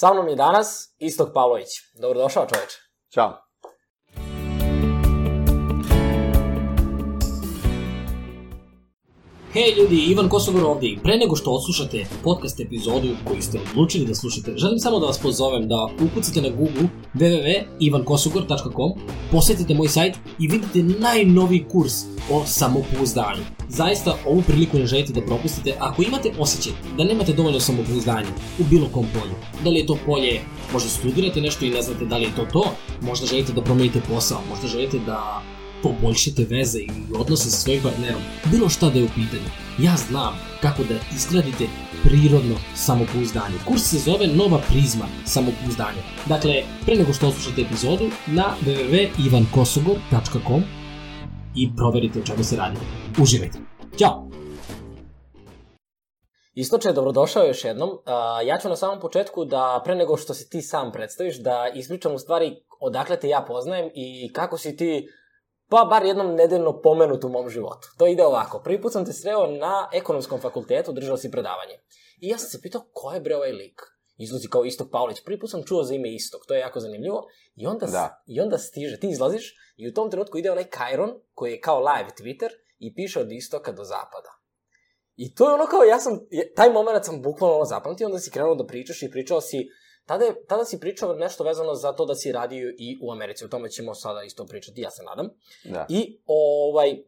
Sa mnom je danas Istok Pavlović. Dobrodošao čoveče. Ćao. Hej ljudi, Ivan Kosogor ovdje i pre nego što odslušate podcast epizodu koju ste odlučili da slušate, želim samo da vas pozovem da ukucate na Google www.ivankosogor.com, posetite moj sajt i vidite najnoviji kurs o samopouzdanju. Zaista ovu priliku ne želite da propustite ako imate osjećaj da nemate dovoljno samopouzdanja u bilo kom polju. Da li je to polje, možda studirate nešto i ne znate da li je to to, možda želite da promenite posao, možda želite da poboljšate veze i odnose sa svojim partnerom, bilo šta da je u pitanju. Ja znam kako da izgradite prirodno samopouzdanje. Kurs se zove Nova prizma samopouzdanja. Dakle, pre nego što oslušate epizodu, na www.ivankosogor.com i proverite o čemu se radi. Uživajte. Ćao! Istoče, dobrodošao još jednom. Ja ću na samom početku da, pre nego što se ti sam predstaviš, da ispričam u stvari odakle te ja poznajem i kako si ti pa bar jednom nedeljno pomenut u mom životu. To ide ovako. Prvi put sam te sreo na ekonomskom fakultetu, držao si predavanje. I ja sam se pitao ko je bre ovaj lik? Izlazi kao Istok Pavlić. Prvi put sam čuo za ime Istok, to je jako zanimljivo. I onda, da. I onda stiže, ti izlaziš i u tom trenutku ide onaj Kairon, koji je kao live Twitter i piše od istoka do zapada. I to je ono kao, ja sam, taj moment sam bukvalno zapamtio, onda si krenuo da pričaš i pričao si Tada, je, tada si pričao nešto vezano za to da si radio i u Americi. O tome ćemo sada isto pričati, ja se nadam. Da. I ovaj,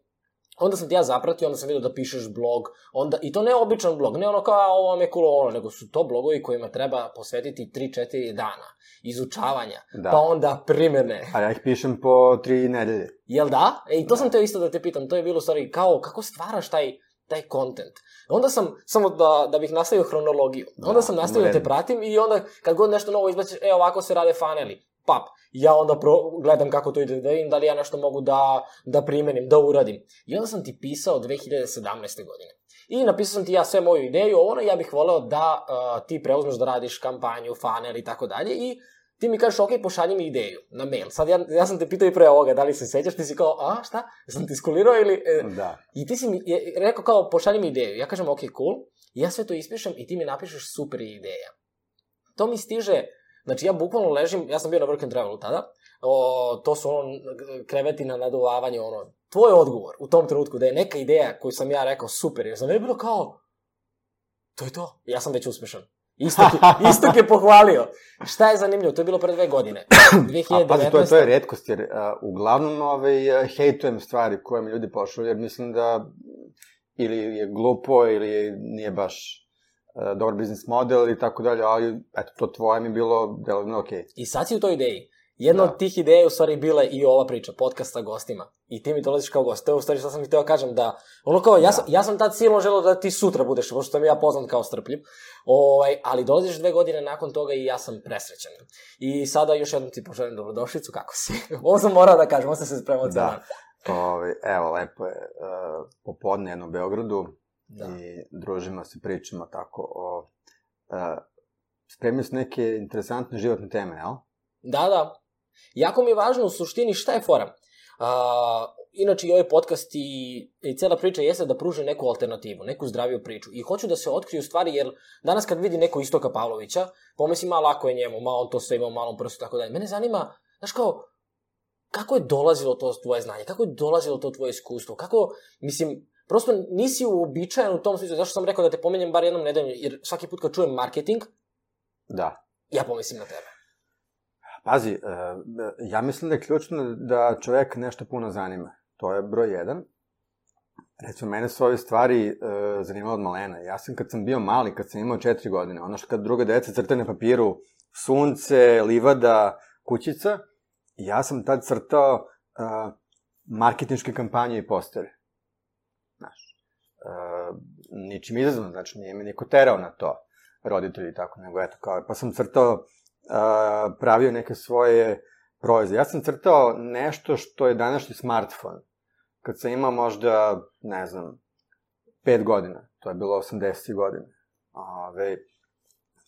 onda sam ti ja zapratio, onda sam vidio da pišeš blog, onda, i to ne običan blog, ne ono kao ovo vam je cool ono, nego su to blogovi kojima treba posvetiti 3-4 dana izučavanja, da. pa onda primene. A ja ih pišem po 3 nedelje. Jel da? E, i to da. sam te isto da te pitam, to je bilo stvari, kao, kako stvaraš taj, taj content. Onda sam, samo da, da bih nastavio hronologiju, onda da, sam nastavio da te pratim i onda kad god nešto novo izbaciš, e ovako se rade faneli, pap, ja onda pro, gledam kako to ide, da vidim da li ja nešto mogu da, da primenim, da uradim. I onda sam ti pisao 2017. godine. I napisao sam ti ja sve moju ideju, ono ja bih voleo da uh, ti preuzmeš da radiš kampanju, funnel i tako dalje i ti mi kažeš, ok, pošalji mi ideju na mail. Sad ja, ja sam te pitao i pre ovoga, da li se sećaš, ti si kao, a šta, sam ti skulirao ili... E, da. I ti si mi je, rekao kao, pošalji mi ideju. Ja kažem, ok, cool. Ja sve to ispišem i ti mi napišeš super ideja. To mi stiže, znači ja bukvalno ležim, ja sam bio na work and travelu tada, o, to su ono kreveti na naduvavanje, ono, tvoj odgovor u tom trenutku da je neka ideja koju sam ja rekao super, jer sam je bilo kao, to je to, ja sam već uspešan. Istok, Istok je pohvalio. Šta je zanimljivo? To je bilo pre dve godine. 2019. A pazi, to je, to je redkost, jer uh, uglavnom ovaj, hejtujem stvari koje mi ljudi pošlu, jer mislim da ili je glupo, ili nije baš uh, dobar biznis model i tako dalje, ali eto, to tvoje mi bilo delovno okej. Okay. I sad si u toj ideji. Jedna da. od tih ideja u stvari bila i ova priča, podcast sa gostima. I ti mi dolaziš kao gost. To je u stvari što sam ti teo kažem da, ono kao, ja, da. sam, ja sam tad silno želeo da ti sutra budeš, pošto sam ja poznat kao strpljiv. Ovaj, ali dolaziš dve godine nakon toga i ja sam presrećan. I sada još jednom ti poželim dobrodošlicu, kako si? ovo sam morao da kažem, ovo sam se spremao da. Ove, ovaj, evo, lepo je uh, popodne jedno u Beogradu da. i družimo se, pričamo tako o... Uh, spremio se neke interesantne životne teme, jel? Da, da. Jako mi je važno u suštini šta je fora. Uh, inače i ovaj podcast i, i cela priča jeste da pruže neku alternativu, neku zdraviju priču. I hoću da se otkriju stvari, jer danas kad vidi neko Istoka Pavlovića, pomisli malo lako je njemu, malo on to sve ima u malom prstu, tako dalje. Mene zanima, znaš kao, kako je dolazilo to tvoje znanje, kako je dolazilo to tvoje iskustvo, kako, mislim, prosto nisi uobičajen u tom smislu, zašto sam rekao da te pomenjem bar jednom nedeljno, jer svaki put kad čujem marketing, da. ja pomislim na tebe. Pazi, e, ja mislim da je ključno da čovek nešto puno zanima. To je broj jedan. Recimo, mene su ove stvari e, zanimalo od malena. Ja sam kad sam bio mali, kad sam imao četiri godine, ono što kad druga deca crta na papiru, sunce, livada, kućica, ja sam tad crtao marketinške kampanje i postere. Znaš, uh, ničim izazvan, znači nije me niko terao na to, roditelji i tako, nego eto kao, pa sam crtao a, pravio neke svoje proizvode. Ja sam crtao nešto što je današnji smartfon. Kad sam imao možda, ne znam, pet godina, to je bilo 80 godina. Ove,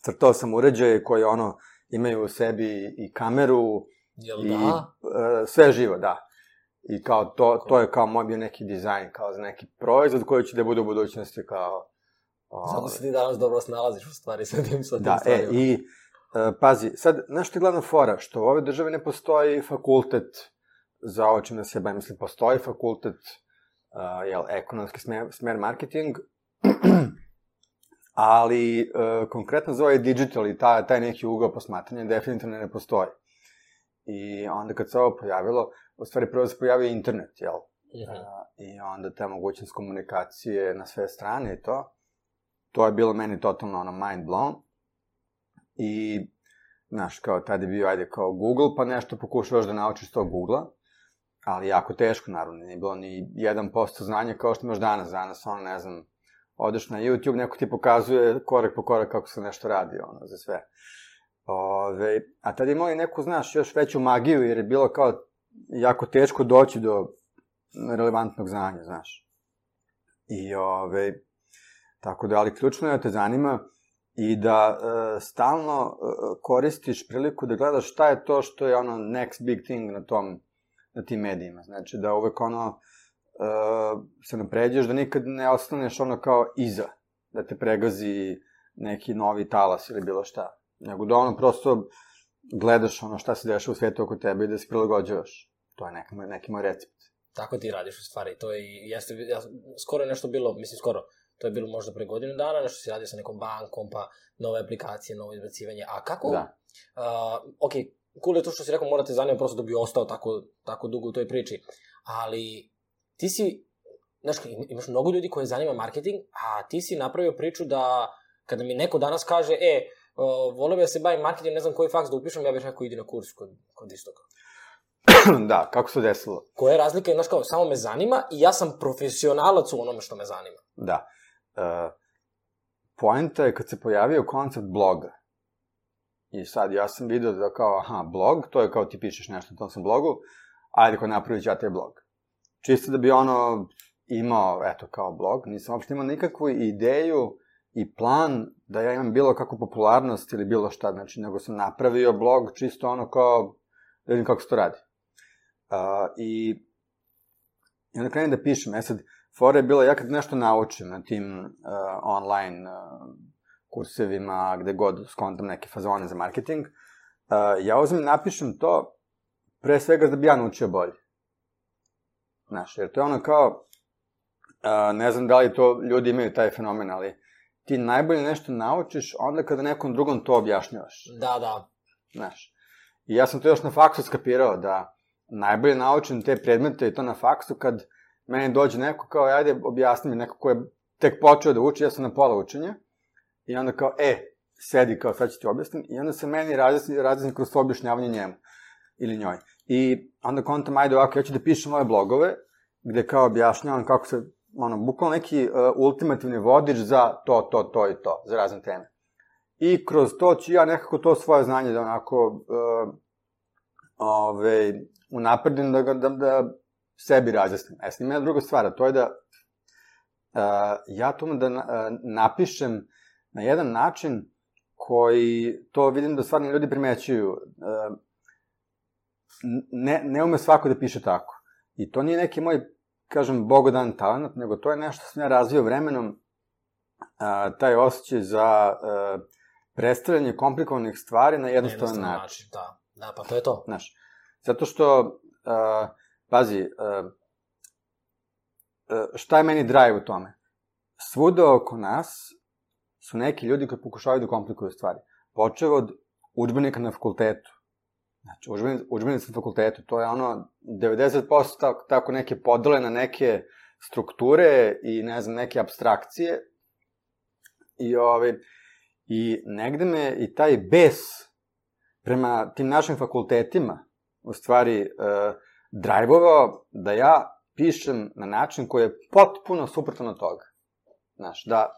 crtao sam uređaje koje ono, imaju u sebi i kameru, Jel i da? Uh, sve živo, da. I kao to, to je kao moj bio neki dizajn, kao za neki proizvod koji će da bude u budućnosti kao... Zato se ti danas dobro snalaziš u stvari sa tim, sa tim da, e, stvarima. e, i E, pazi, sad, znaš što je glavna fora? Što u ove države ne postoji fakultet za ovo čime se bavim. Mislim, postoji fakultet, uh, jel, ekonomski smer, smer marketing, ali uh, konkretno za ovaj digital i taj, taj neki ugao posmatranja definitivno ne postoji. I onda kad se ovo pojavilo, u stvari prvo se pojavio internet, jel? Uh, I onda ta mogućnost komunikacije na sve strane i to. To je bilo meni totalno ono mind blown. I, znaš, kao tad je bio, ajde, kao Google, pa nešto pokušavaš da naučiš to Google-a, ali jako teško, naravno, nije bilo ni 1% znanja kao što imaš danas. Danas, ono, ne znam, odeš na YouTube, neko ti pokazuje korak po korak kako se nešto radi, ono, za sve. Ove, a tad imao i neku, znaš, još veću magiju, jer je bilo kao jako teško doći do relevantnog znanja, znaš. I, ove, tako da, ali ključno je da te zanima i da e, stalno e, koristiš priliku da gledaš šta je to što je ono next big thing na tom, na tim medijima. Znači, da uvek ono, uh, se napređeš, da nikad ne ostaneš ono kao iza, da te pregazi neki novi talas ili bilo šta. Nego da ono prosto gledaš ono šta se dešava u svetu oko tebe i da se prilagođavaš. To je neki, neki moj recept. Tako ti radiš u stvari. To je, jeste, ja, skoro je nešto bilo, mislim skoro, to je bilo možda pre godinu dana, nešto si radio sa nekom bankom, pa nove aplikacije, novo izbacivanje. A kako? Da. Uh, ok, cool je to što si rekao, morate zanima prosto da bi ostao tako, tako dugo u toj priči. Ali ti si, znaš, imaš mnogo ljudi koje zanima marketing, a ti si napravio priču da kada mi neko danas kaže, e, uh, volio bi da se bavim marketing, ne znam koji faks da upišem, ja bih rekao idi na kurs kod, kod istoga. da, kako se desilo? Koja je razlika, znaš kao, samo me zanima i ja sam profesionalac u onome što me zanima. Da. Uh, poenta je kad se pojavio koncept bloga. I sad ja sam vidio da kao, aha, blog, to je kao ti pišeš nešto na tom sam blogu, ajde ko napravit ja taj blog čisto da bi ono imao, eto, kao blog, nisam uopšte imao nikakvu ideju i plan da ja imam bilo kakvu popularnost ili bilo šta, znači, nego sam napravio blog čisto ono kao, da vidim kako se to radi. Uh, I, i onda krenem da pišem, e sad, fora je bila, ja kad nešto naučim na tim uh, online uh, kursevima, gde god skontam neke fazone za marketing, uh, ja uzmem i napišem to pre svega da bi ja naučio bolje. Znaš, jer to je ono kao, a, ne znam da li to ljudi imaju taj fenomen, ali ti najbolje nešto naučiš onda kada nekom drugom to objašnjavaš. Da, da. Znaš. I ja sam to još na faksu skapirao, da najbolje naučim te predmete i to na faksu kad meni dođe neko kao, ajde, objasni mi neko ko je tek počeo da uči, ja sam na pola učenja, i onda kao, e, sedi kao, sad ću ti objasnim, i onda se meni razjasni, razjasni kroz to objašnjavanje njemu ili njoj. I onda kontam, ajde ovako, ja ću da pišem moje blogove, gde kao objašnjavam kako se, ono, bukvalno neki uh, ultimativni vodič za to, to, to i to, za razne teme. I kroz to ću ja nekako to svoje znanje da onako uh, ove, unapredim da, da, da sebi razjasnim. E, snima jedna druga stvar, to je da uh, ja to da uh, napišem na jedan način koji to vidim da stvarno ljudi primećuju. Uh, ne, ne ume svako da piše tako. I to nije neki moj, kažem, bogodan talent, nego to je nešto što sam ja razvio vremenom, a, taj osjećaj za a, predstavljanje komplikovanih stvari na jednostavan način. način. Da, da, pa to je to. Znaš, zato što, a, pazi, a, a, šta je meni drive u tome? Svuda oko nas su neki ljudi koji pokušavaju da komplikuju stvari. Počeo od učbenika na fakultetu, Znači, učbenici na fakultetu, to je ono 90% tako, tako neke podele na neke strukture i ne znam, neke abstrakcije. I, ove, I negde me i taj bes prema tim našim fakultetima u stvari e, drajvovao da ja pišem na način koji je potpuno suprotan od toga. Znaš, da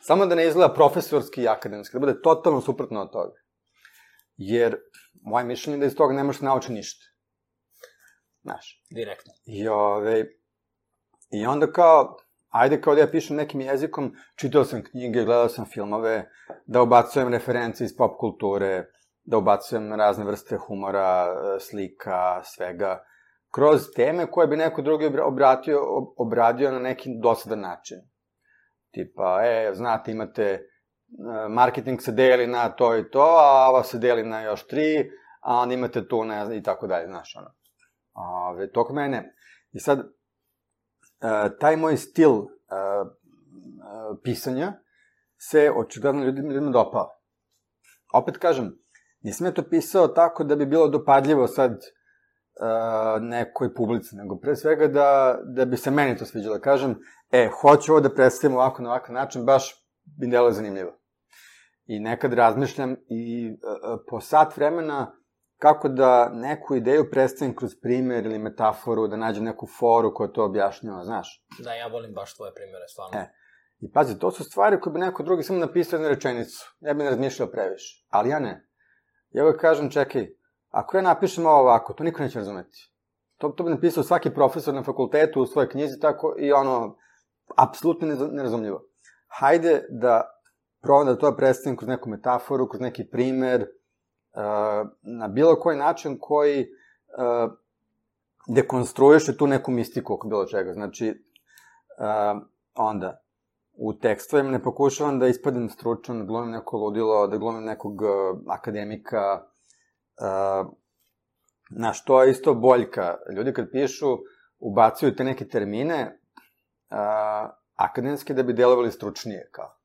samo da ne izgleda profesorski i akademski, da bude totalno suprotno od toga. Jer moje mišljenje je da iz toga ne možeš naučiti ništa. Znaš. Direktno. I, ove, I onda kao, ajde kao da ja pišem nekim jezikom, čitao sam knjige, gledao sam filmove, da ubacujem reference iz pop kulture, da ubacujem razne vrste humora, slika, svega, kroz teme koje bi neko drugi obratio, obradio na neki dosadan način. Tipa, e, znate, imate marketing se deli na to i to, a ova se deli na još tri, a onda imate tu, ne znam, i tako dalje, znaš, ono. Ove, to kod mene. I sad, uh, taj moj stil uh, pisanja se očigledno ljudima, ljudima dopao. Opet kažem, nisam ja to pisao tako da bi bilo dopadljivo sad uh, nekoj publici, nego pre svega da, da bi se meni to sviđalo. Da kažem, e, hoću ovo da predstavim ovako na ovakav način, baš bi delo zanimljivo. I nekad razmišljam i uh, po sat vremena kako da neku ideju predstavim kroz primer ili metaforu, da nađem neku foru koja to objašnjava, znaš. Da, ja volim baš tvoje primere, stvarno. E, I pazi, to su stvari koje bi neko drugi samo napisao jednu rečenicu. Ja bi ne razmišljao previše. Ali ja ne. Ja uvek kažem, čekaj, ako ja napišem ovo ovako, to niko neće razumeti. To, to bi napisao svaki profesor na fakultetu u svojoj knjizi, tako i ono, apsolutno nerazumljivo. Hajde da probam da to predstavim kroz neku metaforu, kroz neki primer, na bilo koji način koji dekonstruiše tu neku mistiku oko bilo čega. Znači, onda, u tekstovima ne pokušavam da ispadem stručan, da glumim neko ludilo, da glumim nekog akademika, Znaš, to je isto boljka. Ljudi kad pišu, ubacuju te neke termine uh, akademske da bi delovali stručnije, kao.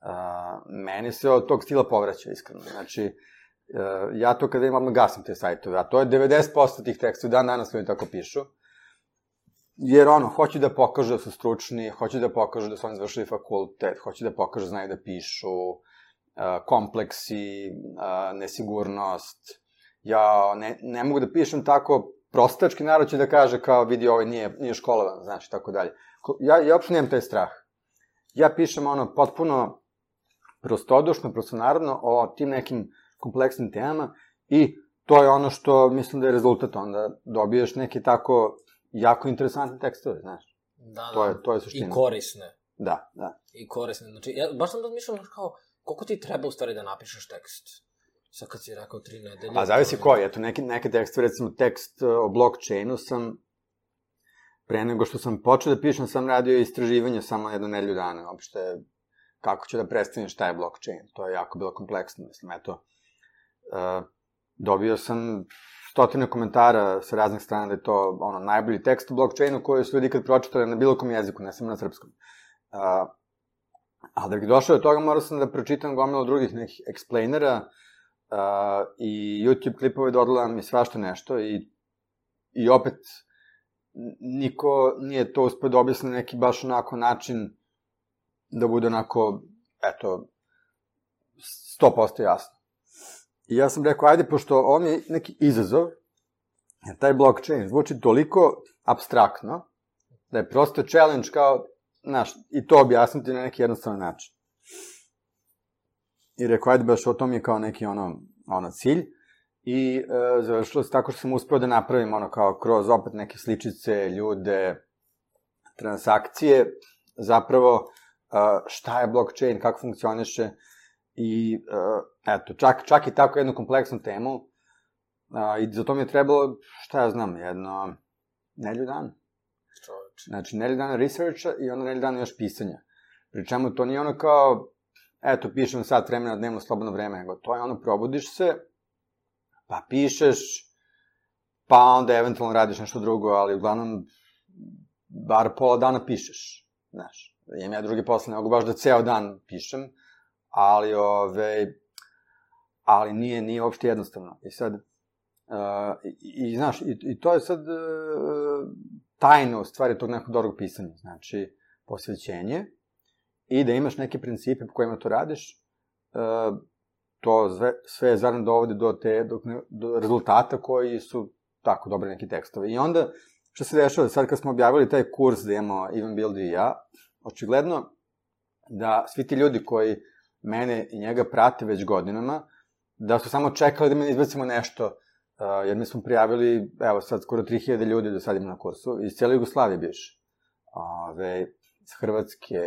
Uh, meni se od tog stila povraća, iskreno. Znači, uh, ja to kada imam, gasim te sajtove, a to je 90% tih tekstova, dan danas ljudi tako pišu. Jer ono, hoću da pokažu da su stručni, hoću da pokažu da su oni završili fakultet, hoću da pokažu da znaju da pišu, uh, kompleksi, nesigurnost, ja ne, ne mogu da pišem tako prostački, narod će da kaže kao vidi ovaj nije, nije školovan, znači, tako dalje. Ja, ja uopšte nemam taj strah. Ja pišem ono potpuno prostodušno, prostonarodno o tim nekim kompleksnim temama i to je ono što mislim da je rezultat, onda dobiješ neki tako jako interesantne tekstove, znaš. Da, da. To je, to je suština. I korisne. Da, da. I korisne. Znači, ja baš sam razmišljam kao, koliko ti treba u stvari da napišeš tekst? Sad kad si rekao tri nedelje... A zavisi koji, eto, neke, neke tekste, recimo tekst e, o blockchainu sam, pre nego što sam počeo da pišem, sam radio istraživanje samo jednu nedelju dana, uopšte kako ću da predstavim šta je blockchain. To je jako bilo kompleksno, mislim, eto. Uh, dobio sam stotine komentara sa raznih strana da je to ono, najbolji tekst o blockchainu koji su ljudi kad pročitali na bilo kom jeziku, ne samo na srpskom. Uh, ali da bih došao do toga, morao sam da pročitam gomilo drugih nekih explainera, uh, i YouTube klipove dodala mi svašta nešto i, i opet niko nije to uspio da objasni neki baš onako način da bude onako, eto, 100% jasno. I ja sam rekao, ajde, pošto on je neki izazov, jer taj blockchain zvuči toliko abstraktno, da je prosto challenge kao, znaš, i to objasniti na neki jednostavan način. I rekao, ajde baš o tom je kao neki ono, ono cilj. I e, završilo se tako što sam uspeo da napravim ono kao kroz opet neke sličice, ljude, transakcije, zapravo e, šta je blockchain, kako funkcioniše i e, eto, čak, čak i tako jednu kompleksnu temu e, i za to mi je trebalo, šta ja znam, jedno nelju dana. Znači, nelju dana researcha i onda nelju dana još pisanja. Pri čemu to nije ono kao, eto, pišem sat vremena dnevno slobodno vreme, nego to je ono, probudiš se, pa pišeš, pa onda eventualno radiš nešto drugo, ali uglavnom, bar pola dana pišeš, znaš. Imam ja drugi posle, ne mogu baš da ceo dan pišem, ali, ove, ali nije, nije uopšte jednostavno. I sad, uh, i, i, znaš, i, i to je sad uh, tajno u stvari tog nekog dobrog pisanja, znači, posvećenje, i da imaš neke principe po kojima to radiš, uh, to sve, sve zaradno dovode do, te, do, do rezultata koji su tako dobre neki tekstovi. I onda, što se dešava, sad kad smo objavili taj kurs da imamo Ivan Bildi i ja, očigledno da svi ti ljudi koji mene i njega prate već godinama, da su samo čekali da mi izbacimo nešto, uh, jer mi smo prijavili, evo sad skoro 3000 ljudi do sad ima na kursu, iz cijele Jugoslavije biš. Ove, iz Hrvatske,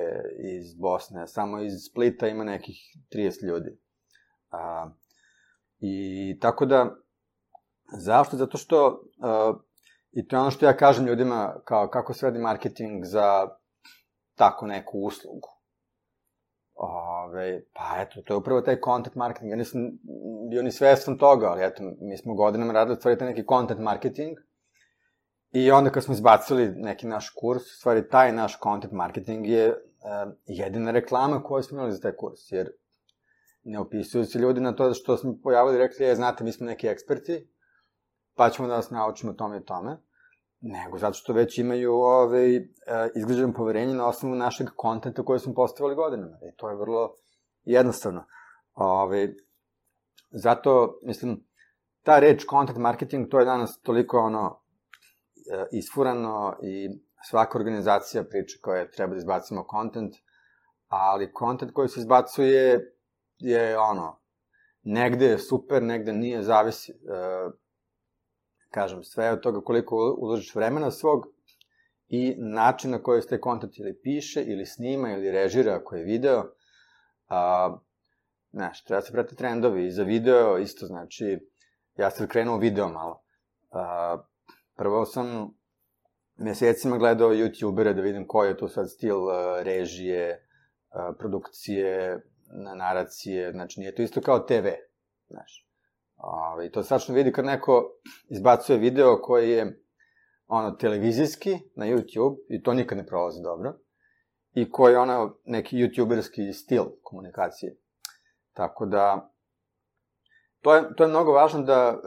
iz Bosne, samo iz Splita ima nekih 30 ljudi. A, I tako da, zašto? Zato što, a, i to je ono što ja kažem ljudima, kao kako se radi marketing za tako neku uslugu. Ove, pa eto, to je upravo taj content marketing. Ja nisam bio ni svestan toga, ali eto, mi smo godinama radili stvari neki content marketing. I onda kad smo izbacili neki naš kurs, u stvari taj naš content marketing je uh, jedina reklama koju smo imali za taj kurs, jer ne opisuju se ljudi na to što smo pojavili i rekli, je, znate, mi smo neki eksperti, pa ćemo da vas naučimo tome i tome, nego zato što već imaju ovaj, e, izgrađeno poverenje na osnovu našeg kontenta koje smo postavili godinama. I to je vrlo jednostavno. Ovaj, zato, mislim, ta reč content marketing, to je danas toliko ono e, isfurano i svaka organizacija priča koja treba da izbacimo kontent, ali kontent koji se izbacuje je ono, negde je super, negde nije, zavisi. E, kažem, sve od toga koliko uložiš vremena svog i način na koji se taj kontent ili piše, ili snima, ili režira ako je video. A, znaš, treba se prati trendovi i za video isto, znači, ja sam krenuo video malo. A, prvo sam mesecima gledao youtubere da vidim koji je tu sad stil režije, produkcije, naracije, znači nije to isto kao TV, znaš. Ove, to se tačno vidi kad neko izbacuje video koji je ono, televizijski na YouTube, i to nikad ne prolazi dobro, i koji je ono neki youtuberski stil komunikacije. Tako da, to je, to je mnogo važno da e,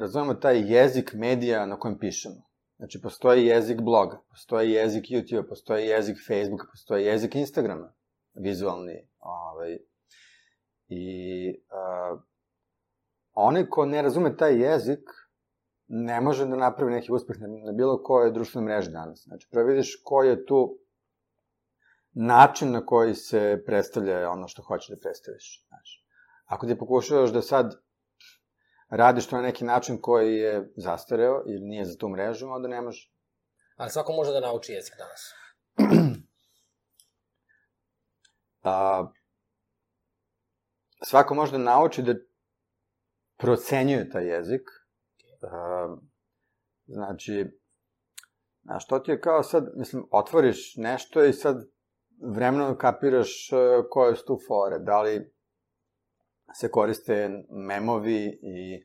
razumemo taj jezik medija na kojem pišemo. Znači, postoji jezik bloga, postoji jezik YouTube, postoji jezik Facebooka, postoji jezik Instagrama, vizualni. Ovaj, I uh, onaj ko ne razume taj jezik, ne može da napravi neki uspeh na, na bilo koje društvene mreže danas. Znači, prvo vidiš koji je tu način na koji se predstavlja ono što hoćeš da predstaviš. Znači, ako ti pokušavaš da sad radiš to na neki način koji je zastareo ili nije za tu mrežu, onda ne može. Ali svako može da nauči jezik danas. A, svako može da nauči da procenjuje taj jezik. Uh, znači, znaš, to ti je kao sad, mislim, otvoriš nešto i sad vremenom kapiraš uh, koje su tu fore. Da li se koriste memovi i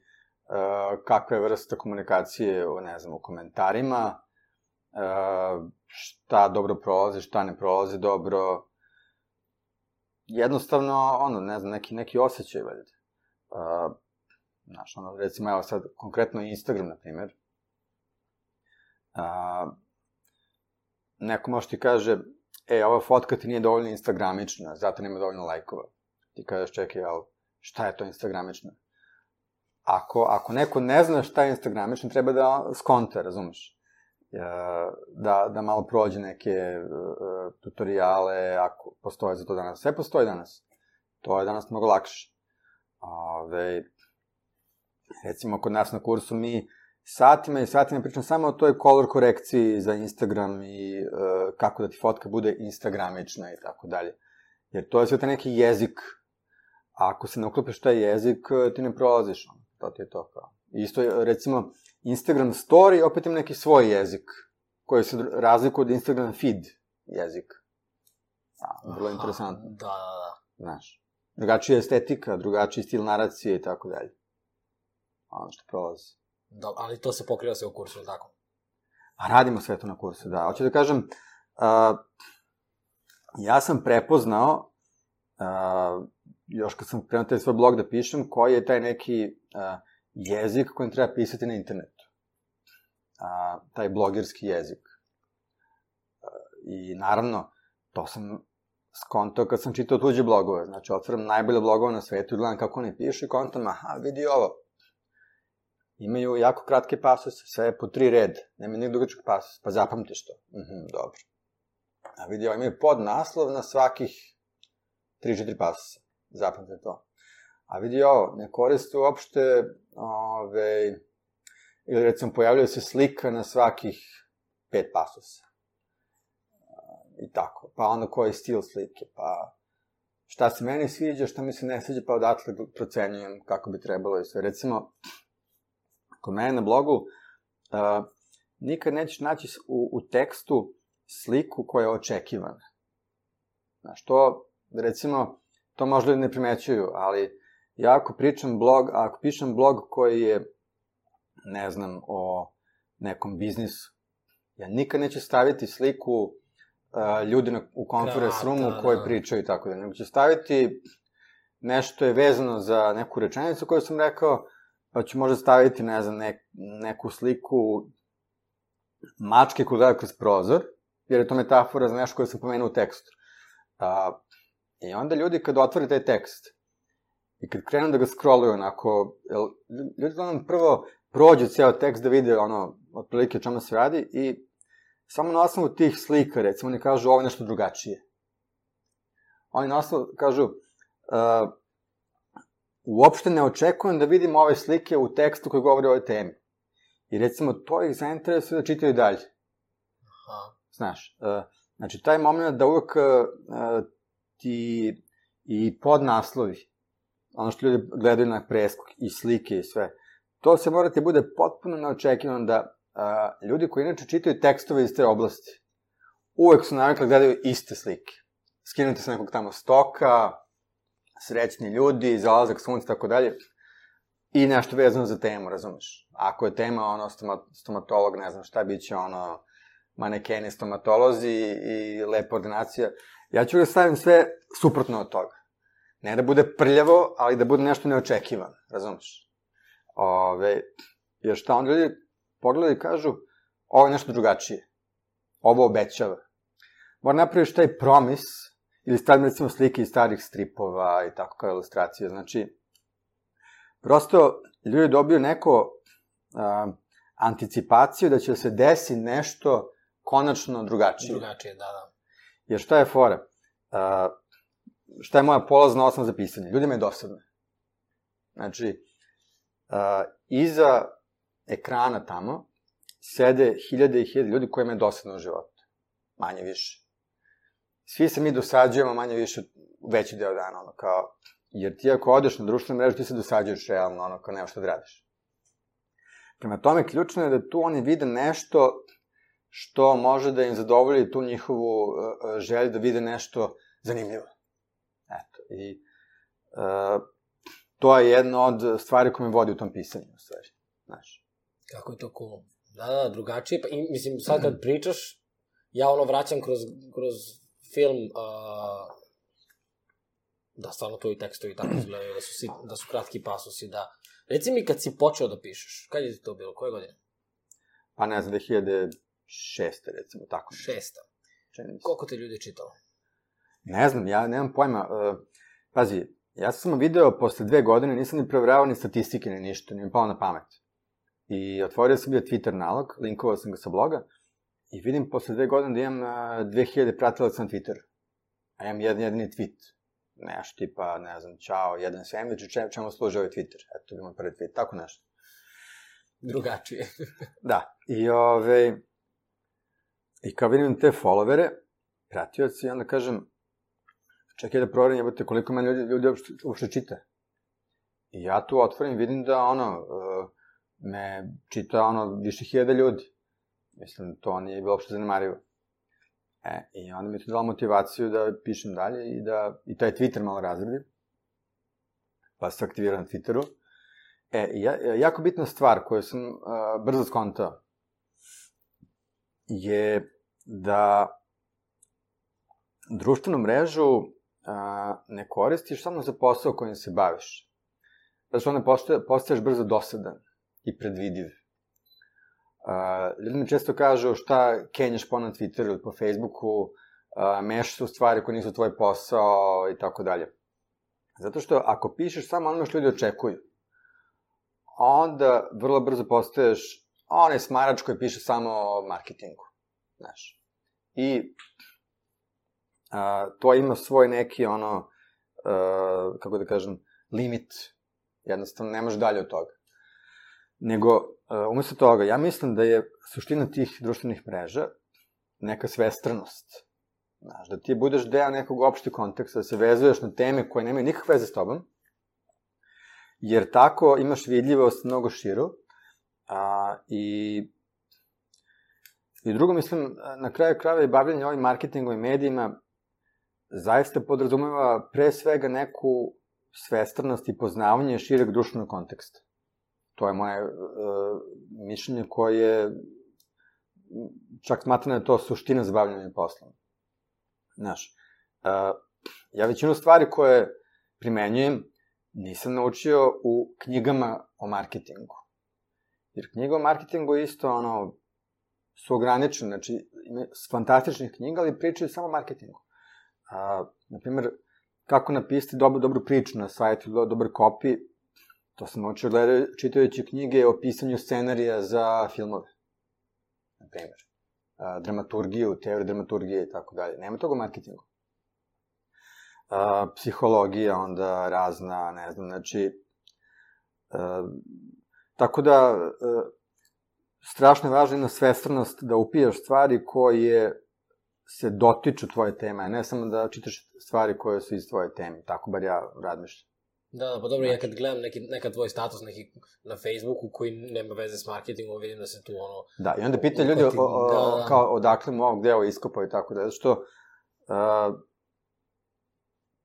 uh, kakve vrste komunikacije, u, ne znam, u komentarima, uh, šta dobro prolazi, šta ne prolazi dobro. Jednostavno, ono, ne znam, neki, neki osjećaj, valjda. Uh, Znaš, ono, recimo, evo sad, konkretno Instagram, na primjer, a, neko može ti kaže, e, ova fotka ti nije dovoljno instagramična, zato nema dovoljno lajkova. Ti kažeš, čekaj, ali šta je to instagramično? Ako, ako neko ne zna šta je instagramično, treba da skonta, razumeš? Da, da malo prođe neke uh, tutoriale, ako postoje za to danas. Sve postoji danas. To je danas mnogo lakše. Ove, recimo kod nas na kursu mi satima i satima pričam samo o toj color korekciji za Instagram i uh, kako da ti fotka bude instagramična i tako dalje. Jer to je sve taj neki jezik. A ako se ne uklopiš taj jezik, ti ne prolaziš. To ti je to kao. Isto je, recimo, Instagram story opet ima neki svoj jezik, koji se razlikuje od Instagram feed jezik. A, vrlo interesantno. Da, da, da. Znaš, drugačija estetika, drugačiji stil naracije i tako dalje ono što prolazi. Da, ali to se pokriva se u kursu, tako? A radimo sve to na kursu, da. Hoću da kažem, uh, ja sam prepoznao, uh, još kad sam krenuo taj svoj blog da pišem, koji je taj neki uh, jezik kojim treba pisati na internetu. Uh, taj blogerski jezik. Uh, I naravno, to sam skontao kad sam čitao tuđe blogove. Znači, otvaram najbolje blogove na svetu i gledam kako oni pišu i kontam, aha, vidi ovo, imaju jako kratke pasose, sve po tri red, nema nik dugačak pasos, pa zapamtiš to. Mhm, dobro. A vidi, imaju pod naslov na svakih 3-4 pasosa, zapamtite to. A vidi ovo, ne koriste uopšte, ove, ili recimo pojavljaju se slika na svakih pet pasosa. I tako. Pa onda koji stil slike, pa šta se meni sviđa, šta mi se ne sviđa, pa odatle procenjujem kako bi trebalo i sve. Recimo, kod mene na blogu, uh, nikad nećeš naći u, u tekstu sliku koja je očekivana. Znaš, to Recimo, to možda ne primećuju, ali ja ako pričam blog, ako pišem blog koji je, ne znam, o nekom biznisu, ja nikad neću staviti sliku uh, ljudi na, u conference da, roomu da, koji da. pričaju i tako da, nego ću staviti nešto je vezano za neku rečenicu koju sam rekao, pa ću možda staviti, ne znam, nek, neku sliku mačke koja gleda kroz prozor, jer je to metafora za nešto koje sam pomenuo u tekstu. A, I onda ljudi kad otvore taj tekst i kad krenu da ga scrolluju onako, jel, ljudi uglavnom prvo prođu ceo tekst da vide ono, otprilike o čemu se radi i samo na osnovu tih slika, recimo, oni kažu ovo nešto drugačije. Oni na osnovu kažu, uh, uopšte ne očekujem da vidim ove slike u tekstu koji govori o ovoj temi. I recimo, to ih zainteresuje da čitaju dalje. Aha. Znaš, uh, znači, taj moment da uvek uh, ti i podnaslovi, ono što ljudi gledaju na preskok i slike i sve, to se mora ti bude potpuno neočekivano da uh, ljudi koji inače čitaju tekstove iz te oblasti, uvek su navikli da gledaju iste slike. Skinuti sa nekog tamo stoka, srećni ljudi, zalazak sunca, tako dalje, i nešto vezano za temu, razumeš? Ako je tema, ono, stomatolog, ne znam šta, bit će ono, manekeni, stomatolozi i lepa ordinacija. Ja ću ga stavim sve suprotno od toga. Ne da bude prljavo, ali da bude nešto neočekivano, razumeš? Ove, jer šta on ljudi pogledaju i kažu, ovo je nešto drugačije. Ovo obećava. Mora napraviš taj promis, ili stavim recimo slike iz starih stripova i tako kao ilustracije. Znači, prosto ljudi dobiju neko a, anticipaciju da će se desi nešto konačno drugačije. Drugačije, da, da. Jer šta je fora? A, šta je moja polazna osnova za pisanje? Ljudima je dosadno. Znači, a, iza ekrana tamo sede hiljade i hiljade ljudi kojima je dosadno u životu. Manje više. Svi se mi dosađujemo manje više veći deo dana, ono, kao, jer ti ako odeš na društvenu mrežu, ti se dosađuješ realno, ono, kao nema što da radiš. Prema tome, ključno je da tu oni vide nešto što može da im zadovolji tu njihovu uh, želju da vide nešto zanimljivo. Eto, i uh, to je jedna od stvari koja me vodi u tom pisanju, u stvari. Znaš. Kako je to cool. Da, da, drugačije. Pa, i, mislim, sad kad pričaš, ja ono vraćam kroz, kroz film, uh, da stvarno tvoji tekstovi tako izgledaju, da su, si, da su kratki pasusi, da... Reci mi kad si počeo da pišeš, kad je ti to bilo, koje godine? Pa ne znam, 2006. recimo, tako. Šesta. Koliko te ljudi čitao? Ne znam, ja nemam pojma. Uh, pazi, ja sam samo video posle dve godine, nisam ni provjeravao ni statistike ni ništa, ni mi pao na pamet. I otvorio sam bio Twitter nalog, linkovao sam ga sa bloga, i vidim posle dve godine da imam 2000 pratilaca na Twitteru. A imam jedan jedini tweet. Nešto tipa, ne znam, čao, jedan sandvič, čemu, čemu služi ovaj Twitter? Eto, to bi moj prvi tweet, tako nešto. Drugačije. da, i ove... I kao vidim te followere, pratioci, i onda kažem, čekaj da proverim, jebate, koliko meni ljudi, ljudi uopšte, uopšte čita. I ja tu otvorim, vidim da, ono, uh, me čita, ono, više hiljada ljudi. Mislim, to nije bilo uopšte zanemarivo. E, i onda mi je to dala motivaciju da pišem dalje i da, i taj Twitter malo razredim. Pa se aktiviram na Twitteru. E, ja, jako bitna stvar koju sam uh, brzo skontao je da društvenu mrežu uh, ne koristiš samo za posao kojim se baviš. Zato što onda postaješ brzo dosadan i predvidiv. Ljudi mi često kažu šta kenješ po na Twitteru ili po Facebooku, uh, meš su stvari koje nisu tvoj posao i tako dalje. Zato što ako pišeš samo ono što ljudi očekuju, onda vrlo brzo postaješ onaj smarač koji piše samo o marketingu. Znaš. I a, to ima svoj neki ono, a, kako da kažem, limit. Jednostavno ne može dalje od toga. Nego, uh, umesto toga, ja mislim da je suština tih društvenih mreža neka svestranost. Znaš, da ti budeš deo nekog opšteg konteksta, da se vezuješ na teme koje nemaju nikakve veze s tobom, jer tako imaš vidljivost mnogo širu, a, i I drugo, mislim, na kraju krajeva i bavljanje ovim marketingom i medijima, zaista podrazumeva pre svega neku svestrnost i poznavanje šireg društvenog konteksta. To je moje uh, mišljenje koje čak smatram da je to suština za bavljanje poslom. Znaš, uh, ja većinu stvari koje primenjujem nisam naučio u knjigama o marketingu. Jer knjiga o marketingu je isto ono, su ograničene, znači ima fantastičnih knjiga, ali pričaju samo o marketingu. A, naprimer, kako napisati dobru, dobru priču na sajtu, dobar kopi, to sam naučio čitajući knjige o pisanju scenarija za filmove. Na primer. A, dramaturgiju, teoriju dramaturgije i tako dalje. Nema toga u marketingu. A, psihologija onda razna, ne znam, znači... A, tako da, strašno je važna svestranost da upijaš stvari koje se dotiču tvoje teme, a ne samo da čitaš stvari koje su iz tvoje teme. Tako bar ja razmišljam. Da, da, pa dobro, znači. ja kad gledam neki, neka tvoj status neki na Facebooku koji nema veze s marketingom, vidim da se tu ono... Da, i onda pitaju ljudi o, o, da, da. kao odakle mu ovog deo iskopao i tako da, što uh,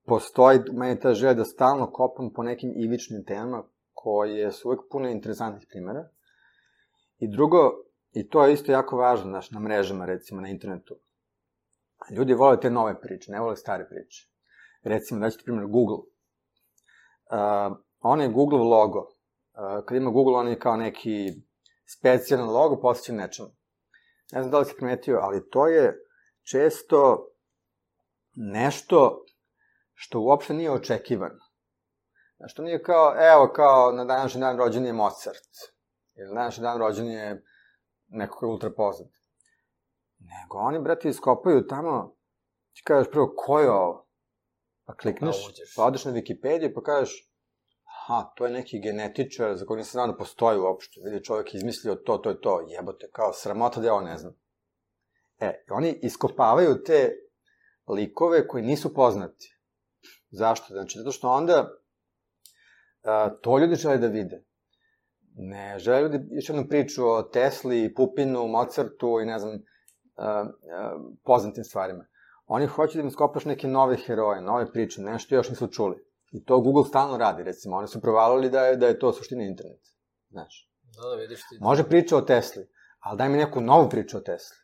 postoji meni ta želja da stalno kopam po nekim ivičnim temama koje su uvek pune interesantnih primjera I drugo, i to je isto jako važno, znaš, na mrežama, recimo, na internetu. Ljudi vole te nove priče, ne vole stare priče. Recimo, da ćete primjer Google. Uh, on je Google logo. Uh, kad ima Google, on je kao neki specijalan logo posvećen nečemu. Ne znam da li si primetio, ali to je često nešto što uopšte nije očekivano. Znaš, to nije kao, evo, kao na današnji dan rođen je Mozart Jer današnji dan rođen je neko koji je ultra poznat. Nego oni, brate, iskopaju tamo, ti kažeš prvo, ko je ovo? Pa klikneš, pa odeš na Wikipediju pa kažeš, aha, to je neki genetičar za kojeg nisam znao da postoji uopšte. Vidi, čovjek izmislio to, to je to, jebote, kao sramota da ja ovo ne znam. E, oni iskopavaju te likove koji nisu poznati. Zašto? Znači, zato što onda a, to ljudi žele da vide. Ne, žele ljudi još jednu priču o Tesli, Pupinu, Mozartu i ne znam, uh, uh, poznatim stvarima. Oni hoće da im skopaš neke nove heroje, nove priče, nešto još nisu čuli. I to Google stalno radi, recimo. Oni su provalili da je, da je to suština interneta. Znaš. Da, da, vidiš ti. Može priča o Tesli, ali daj mi neku novu priču o Tesli.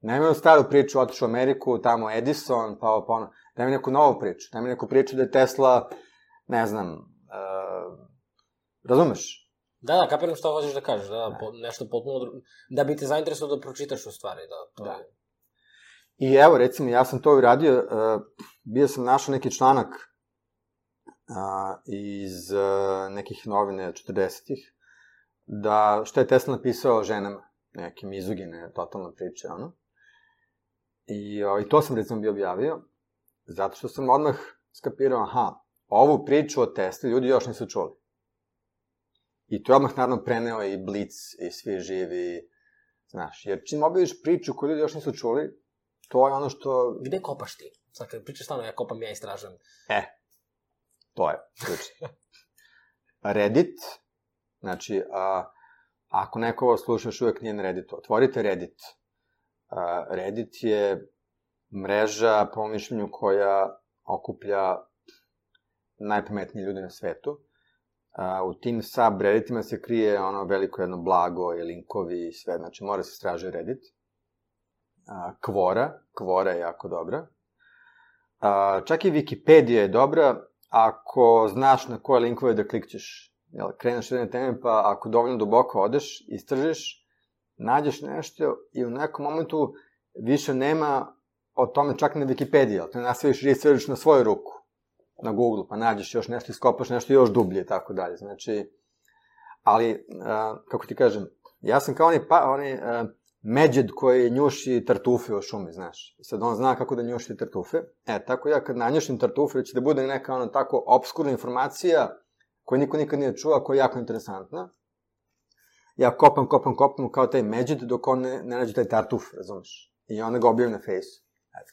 Ne mi staru priču, otišu u Ameriku, tamo Edison, pa pa ono. Daj mi neku novu priču. Daj mi neku priču da je Tesla, ne znam, uh, razumeš? Da, da, kapiram šta hoćeš da kažeš, da, da, po, nešto potpuno drugo, da bi te zainteresovao da pročitaš u stvari, da, to da. je. I evo, recimo, ja sam to uradio, uh, bio sam našao neki članak uh, iz uh, nekih novine 40-ih, da što je Tesla napisao o ženama, neke mizugine, totalna priča, ono. I, I to sam recimo bio objavio, zato što sam odmah skapirao, aha, ovu priču o Tesli ljudi još nisu čuli. I to je odmah naravno preneo i Blitz i svi živi, znaš, jer čim objaviš priču koju ljudi još nisu čuli, to je ono što... Gde kopaš ti? Sad kad pričaš stvarno, ja kopam, ja istražujem. E, to je ključ. Reddit, znači, a, ako neko ovo sluša još uvek nije na Redditu, otvorite Reddit. A, Reddit je mreža, po mišljenju, koja okuplja najpametniji ljudi na svetu a, u tim subredditima se krije ono veliko jedno blago i linkovi i sve, znači mora se straže Reddit. A, Kvora, Kvora je jako dobra. A, čak i Wikipedia je dobra ako znaš na koje linkove da klikćeš. Jel, kreneš jedne teme, pa ako dovoljno duboko odeš, istražiš, nađeš nešto i u nekom momentu više nema o tome čak na Wikipediji, ali te nastaviš research na svoju ruku na Google, pa nađeš još nešto, iskopaš nešto još dublje i tako dalje. Znači, ali, a, kako ti kažem, ja sam kao onaj, pa, onaj a, međed koji njuši tartufe u šumi, znaš. I sad on zna kako da njuši tartufe. E, tako ja kad nanjušim tartufe, će da bude neka ono tako obskurna informacija koju niko nikad nije čuo, koja je jako interesantna. Ja kopam, kopam, kopam kao taj međed dok on ne, ne nađe taj tartuf, razumeš? I onda ga objavim na fejsu. Eto.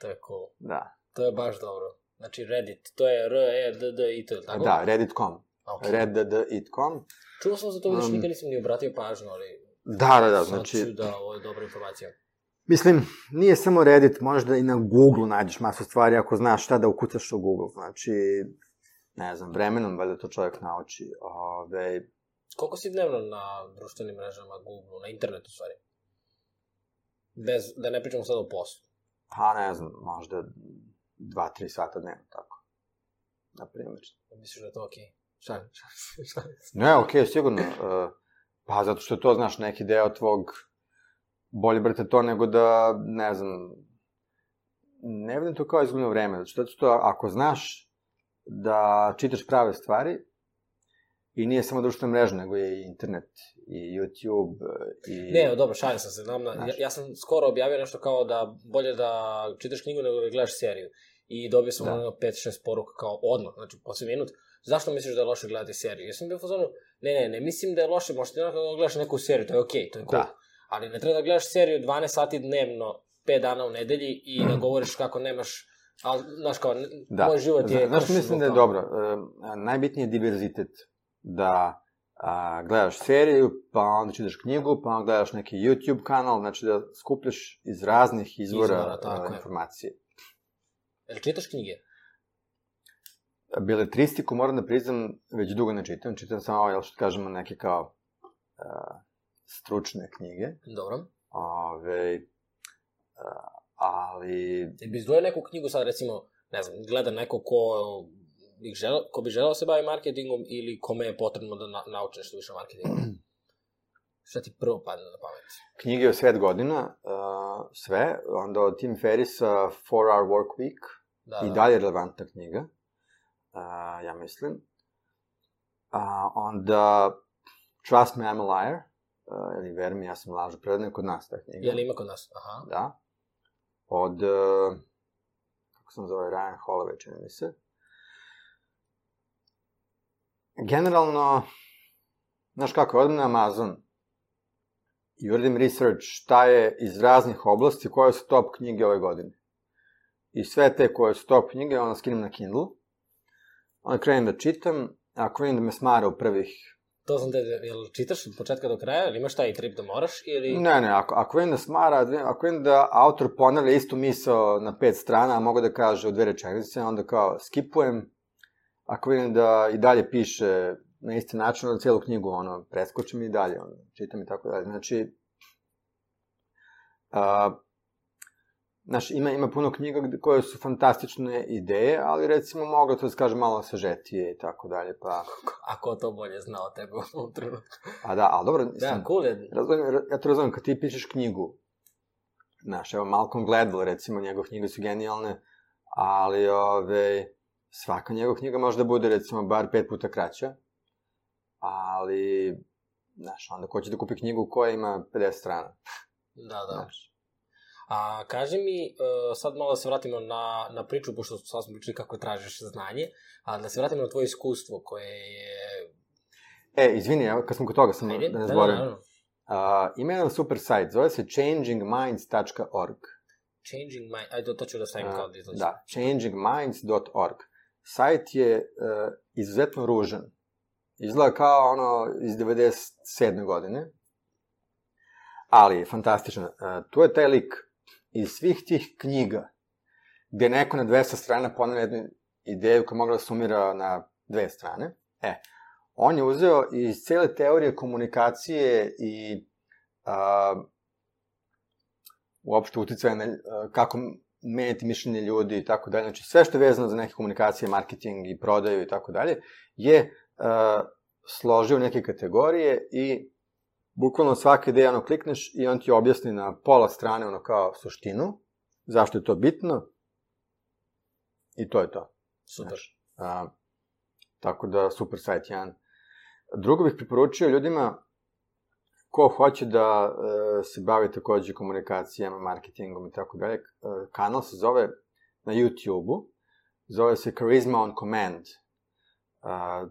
To je cool. Da. To je baš dobro. Znači Reddit, to je R-E-D-D-I-T, tako? Da, Reddit.com. Okay. Reddit.com. Čuo sam za to, vidiš, um, nikad nisam ni obratio pažnju, ali... Da, da, da, znači... da, ovo je dobra informacija. Mislim, nije samo Reddit, možda i na Google nađeš masu stvari ako znaš šta da ukucaš u Google. Znači, ne znam, vremenom valjda to čovjek nauči. Ove, Koliko si dnevno na društvenim mrežama, Google, na internetu, stvari? Bez, da ne pričamo sad o poslu. pa ne znam, možda 2-3 sata dnevno, tako. Na primjer. Misliš da je to okej? Okay? Šalim, šalim, šalim. Ne, okej, okay, sigurno. Uh, pa zato što to, znaš, neki deo tvog... Bolje, brate, to nego da, ne znam... Ne vidim to kao izgledno vreme. Što, zato što ako znaš da čitaš prave stvari, i nije samo društvena mreža, nego je i internet, i YouTube, i... Ne, dobro, šalim sam se. Znam, na, ja, ja sam skoro objavio nešto kao da bolje da čitaš knjigu nego da gledaš seriju. I dobio sam Da. ono 5-6 poruka kao odmah, znači posle minut. Zašto misliš da je loše gledati seriju? Ja sam bio u fazonu, ne, ne, ne mislim da je loše, možda ti da gledaš neku seriju, to je okej, okay, to je cool. Da. Ali ne treba da gledaš seriju 12 sati dnevno, 5 dana u nedelji i da govoriš kako nemaš, ali, znaš kao, Da. moj život je... Znaš, mislim da je dobro. E, najbitniji je diverzitet. Da a, gledaš seriju, pa onda čitaš knjigu, pa onda gledaš neki YouTube kanal, znači da skupljaš iz raznih izvora, Izvora, a, je. informacije. Jel čitaš knjige? Beletristiku, moram da priznam, već dugo ne čitam. Čitam samo, jel što kažemo, neke kao a, stručne knjige. Dobro. Ove, a, ali Jel bi izdvojio neku knjigu sad, recimo, ne znam, gleda neko ko bi želeo, ko bi želeo da se bavi marketingom ili kome je potrebno da na, nauči nešto više o marketingu? Šta ti prvo padne na pamet? knjige o svet godina, uh, sve, onda od Tim Ferrisa 4 Hour Work Week, Da, i da. dalje relevantna knjiga, uh, ja mislim. A, onda Trust Me, I'm a Liar, uh, ili Ver mi, ja sam lažu, prevedena je kod nas ta knjiga. Je li ima kod nas? Aha. Da. Od, uh, kako sam zove, Ryan Holloway, čini mi se. Generalno, znaš kako, odem na Amazon i uradim research šta je iz raznih oblasti, koje su top knjige ove godine. I sve te koje su top knjige, onda skinem na Kindle. Onda krenem da čitam, ako vidim da me smara u prvih To sam te, jel čitaš od početka do kraja, ili imaš taj trip da moraš, ili... Ne, ne, ako, ako vidim da smara, ako vidim da autor ponavlja istu misao na pet strana, a mogu da kaže u dve rečenice, onda kao skipujem. Ako vidim da i dalje piše na isti način, onda celu knjigu ono, preskočim i dalje, ono, čitam i tako dalje. Znači, a, Znaš, ima, ima puno knjiga koje su fantastične ideje, ali recimo mogu to da se kaže malo sažetije i tako dalje, pa... Ako to bolje zna o tebe u ovom trenutku. A da, ali dobro, mislim, Da, cool je. Razumem, ja to razumem, kad ti pišeš knjigu, znaš, evo Malcolm Gladwell, recimo, njegove knjige su genijalne, ali ove, svaka njegova knjiga može da bude, recimo, bar pet puta kraća, ali, znaš, onda ko će da kupi knjigu koja ima 50 strana, Da, da. znaš. A kaži mi, uh, sad malo da se vratimo na, na priču, pošto sad smo pričali kako tražiš znanje, a da se vratimo na tvoje iskustvo koje je... E, izvini, evo, kad smo kod toga, Ajde, da ne da, zborim. naravno. Uh, ima jedan super sajt, zove se changingminds.org. Changing my... Ajde, to, to ću da stavim kao da izlazi. Da, changingminds.org. Sajt je uh, izuzetno ružan. Izgleda kao ono iz 97. godine. Ali je fantastičan. Uh, tu je taj lik iz svih tih knjiga gde neko na 200 strana ponavlja jednu ideju koja mogla da sumira na dve strane. E, on je uzeo iz cele teorije komunikacije i a, uopšte uticaja na a, kako menjati mišljenje ljudi i tako dalje. Znači, sve što je vezano za neke komunikacije, marketing i prodaju i tako dalje, je a, složio neke kategorije i bukvalno svaka ideja ono klikneš i on ti objasni na pola strane ono kao suštinu, zašto je to bitno i to je to. Super. Znaš, a, tako da, super sajt jedan. Drugo bih preporučio ljudima ko hoće da e, se bavi takođe komunikacijama, marketingom i tako dalje, e, kanal se zove na YouTube-u, zove se Charisma on Command. Uh,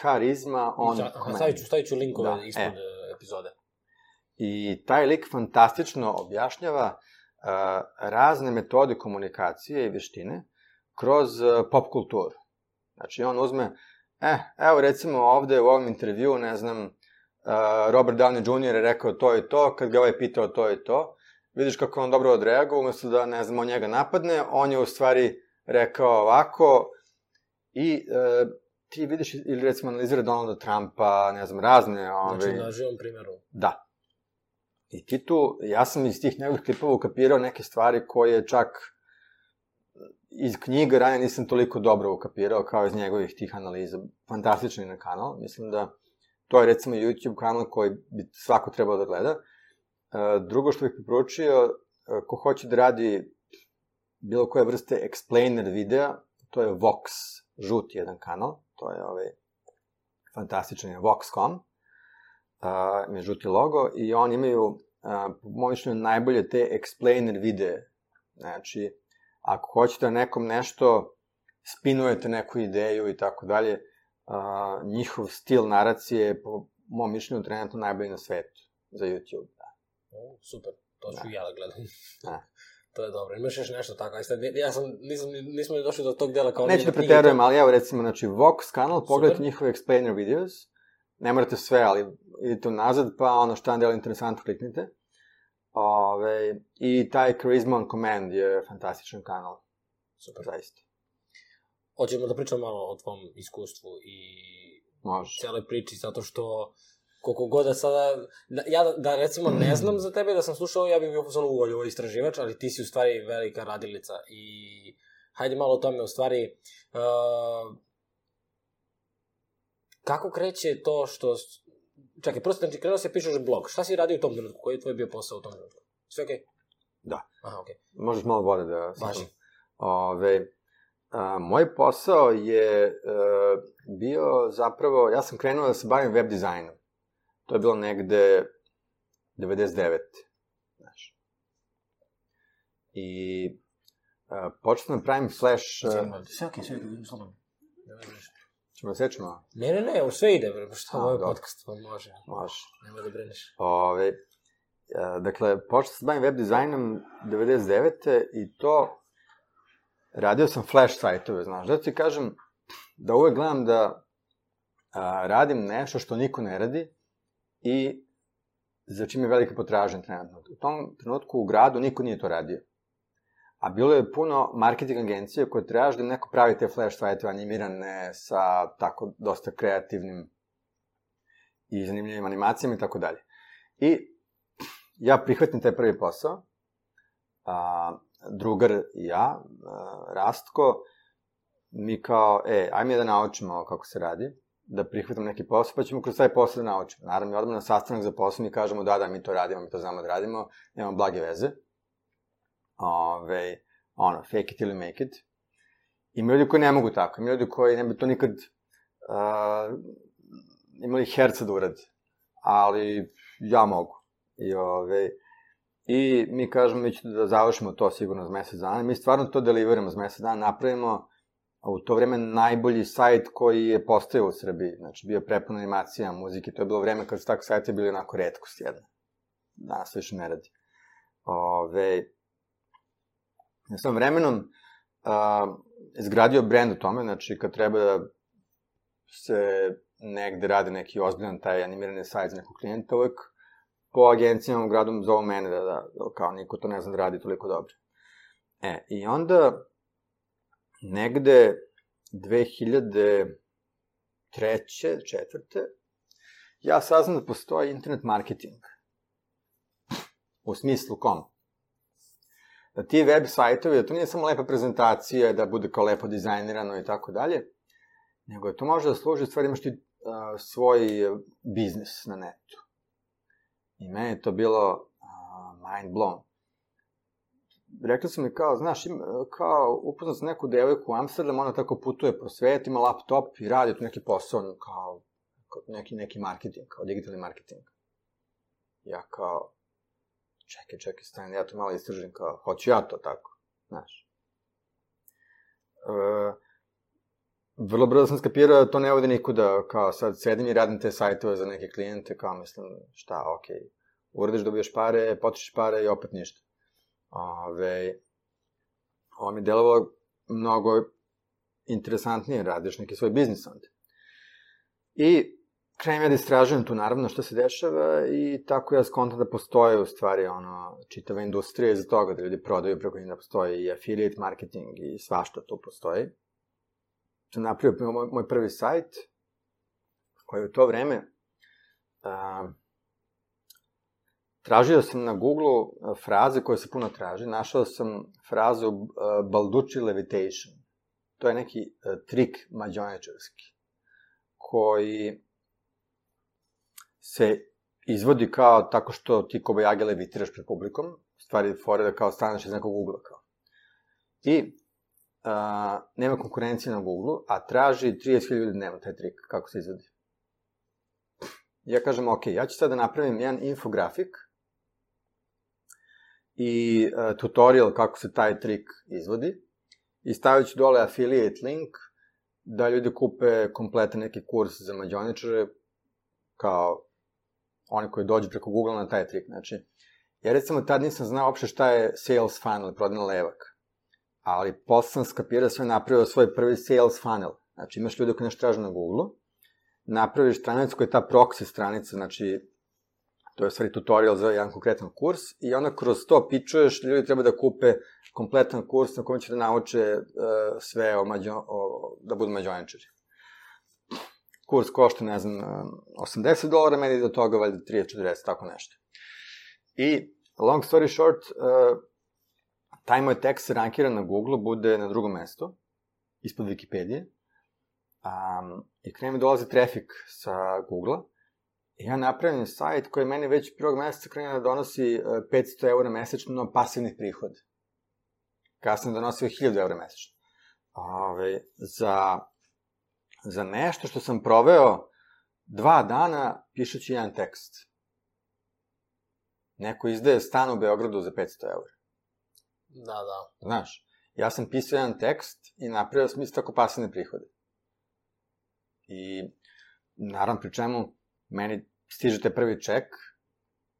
Charisma on Command. stavit ću, stavit ću linkove Da, ispod e. epizode. I taj lik fantastično objašnjava uh, razne metode komunikacije i veštine kroz uh, pop kulturu. Znači, on uzme, e, evo recimo ovde u ovom intervju, ne znam, uh, Robert Downey Jr. je rekao to i to, kad ga ovaj pitao to i to, vidiš kako on dobro odreagovao, umesto da, ne znam, on njega napadne, on je u stvari rekao ovako i e, ti vidiš ili recimo analizira Donalda Trumpa, ne znam, razne... Ove... Znači, na živom primjeru. Da. I ti tu, ja sam iz tih njegovih klipova ukapirao neke stvari koje čak iz knjiga ranije nisam toliko dobro ukapirao kao iz njegovih tih analiza. Fantastičan je na kanal. Mislim da to je recimo YouTube kanal koji bi svako trebao da gleda. E, drugo što bih preporučio, e, ko hoće da radi bilo koje vrste explainer videa, to je Vox, žuti jedan kanal, to je ovaj fantastičan je Vox.com, uh, mi je žuti logo i oni imaju, uh, po mojom mišljenju, najbolje te explainer videe. Znači, ako hoćete nekom nešto, spinujete neku ideju i tako dalje, njihov stil naracije je po mom mišljenju trenutno najbolji na svetu za YouTube. Da. O, super, to ću da. ja da gledam. Da. To je dobro. Imaš još nešto tako? Ajste, ja sam, nisam, nismo ni došli do tog dela kao... Neću da preterujem, ali evo recimo, znači, Vox kanal, pogledajte njihove explainer videos, ne morate sve, ali idite nazad, pa ono šta je delo interesantno kliknite. Ove, I taj Charisma on Command je fantastičan kanal. Super. Zaista. Hoćemo da pričamo malo o tvom iskustvu i Može. cijeloj priči, zato što koliko god da sada, da, ja da, da recimo ne znam za tebe, da sam slušao, ja bih bio poslovno uvolju ovo istraživač, ali ti si u stvari velika radilica i hajde malo o tome, u stvari, uh, kako kreće to što Čekaj, prvo znači krenuo se pišeš blog. Šta si radio u tom trenutku? Koji je tvoj bio posao u tom trenutku? Sve okej? Okay? Da. Aha, okej. Okay. Možeš malo vode da... Važi. Ove, a, moj posao je a, e, bio zapravo, ja sam krenuo da se bavim web dizajnom. To je bilo negde 99. Znaš. I počeo sam da pravim flash... Sve okej, sve okej, okay, slobodno. Ćemo da sečemo? Ne, ne, ne, u sve ide, bre, šta ovo je podcast, pa može. Može. Nema da brineš. Ove, dakle, počeo sam se bavim web dizajnom 99. i to radio sam flash sajtove, znaš, da ti kažem da uvek gledam da a, radim nešto što niko ne radi i za čim je velika potražnja trenutno. U tom trenutku u gradu niko nije to radio. A bilo je puno marketing agencije koje traže da neko pravi te flash sajtove animirane sa tako dosta kreativnim i zanimljivim animacijama i tako dalje. I ja prihvatim taj prvi posao, a, drugar i ja, a, Rastko, mi kao, e, ajme da naučimo kako se radi, da prihvatam neki posao, pa ćemo kroz taj posao da naučimo. Naravno, mi odmah na sastanak za posao mi kažemo da, da, mi to radimo, mi to znamo da radimo, nemamo blage veze ove, ono, fake it ili make it. Ima ljudi koji ne mogu tako, ima ljudi koji ne bi to nikad uh, imali herca da uradi, ali ja mogu. I, ove, I mi kažemo, mi ćemo da završimo to sigurno za mesec dana. Mi stvarno to deliveramo za mesec dana, napravimo u to vreme najbolji sajt koji je postao u Srbiji. Znači, bio prepun animacija, muzike. To je bilo vreme kad su tako sajte bili onako redkost jedna. Danas više ne radi. Ove, Ja sam vremenom uh, izgradio brend u tome, znači kad treba da se negde radi neki ozbiljan taj animirani sajt za nekog klijenta, uvek po agencijama u gradu zovu mene da, da, kao niko to ne zna da radi toliko dobro. E, i onda negde 2003. četvrte, ja saznam da postoji internet marketing. U smislu kom? da ti web sajtovi, da to nije samo lepa prezentacija, da bude kao lepo dizajnirano i tako dalje, nego to može da služi, stvari imaš ti svoj biznis na netu. I meni je to bilo uh, mind blown. Rekli su mi kao, znaš, im, kao upoznat sam neku devojku u Amsterdam, ona tako putuje po svetu, ima laptop i radi tu neki posao, kao, kao neki, neki marketing, kao digitalni marketing. Ja kao, čekaj, čekaj, stani, ja to malo istražim, kao, hoću ja to tako, znaš. E, vrlo brzo sam skapirao da to ne ovde nikuda, kao sad sedim i radim te sajtove za neke klijente, kao mislim, šta, okej, okay. uradiš, dobiješ pare, potrošiš pare i opet ništa. Ove, ovo mi je delovalo mnogo interesantnije, radiš neki svoj biznis onda. I krenem ja da istražujem tu naravno što se dešava i tako ja skontam da postoje u stvari ono, čitava industrija iza toga, da ljudi prodaju preko njih da postoji i affiliate marketing i svašta tu postoji. Sam napravio moj, moj prvi sajt, koji u to vreme a, tražio sam na Google fraze koje se puno traži. Našao sam frazu uh, Balducci Levitation. To je neki uh, trik mađonečarski koji se izvodi kao tako što ti kobajage levitiraš pred publikom, stvari fore da kao staneš iz nekog ugla kao. I uh, nema konkurencije na Google, a traži 30.000 ljudi dnevno taj trik, kako se izvodi. Ja kažem, ok, ja ću sad da napravim jedan infografik i uh, tutorial kako se taj trik izvodi i stavit ću dole affiliate link da ljudi kupe kompletan neki kurs za mađoničare kao oni koji dođu preko Google na taj trik. Znači, ja recimo tad nisam znao uopšte šta je sales funnel, prodajna levak. Ali posle sam skapirao sam napravio svoj prvi sales funnel. Znači, imaš ljudi koji nešto traže na Google, napraviš stranicu koja je ta proxy stranica, znači, to je stvari tutorial za jedan konkretan kurs, i onda kroz to pičuješ, ljudi treba da kupe kompletan kurs na kojem će da nauče uh, sve o, mađo, o, da budu mađoničari kurs košta, ne znam, 80 dolara, meni do toga valjda 30-40, tako nešto. I, long story short, uh, taj moj tekst se rankira na Google, bude na drugom mestu, ispod Wikipedije, um, i krene mi dolazi trafik sa Google-a, ja napravim sajt koji meni već prvog meseca krene da donosi 500 eura mesečno pasivnih prihoda. Kasnije donosio 1000 eura mesečno. Ove, za za nešto što sam proveo dva dana pišući jedan tekst. Neko izdaje stan u Beogradu za 500 eura. Da, da. Znaš, ja sam pisao jedan tekst i napravio sam isto tako pasivne prihode. I, naravno, pri čemu, meni stižete prvi ček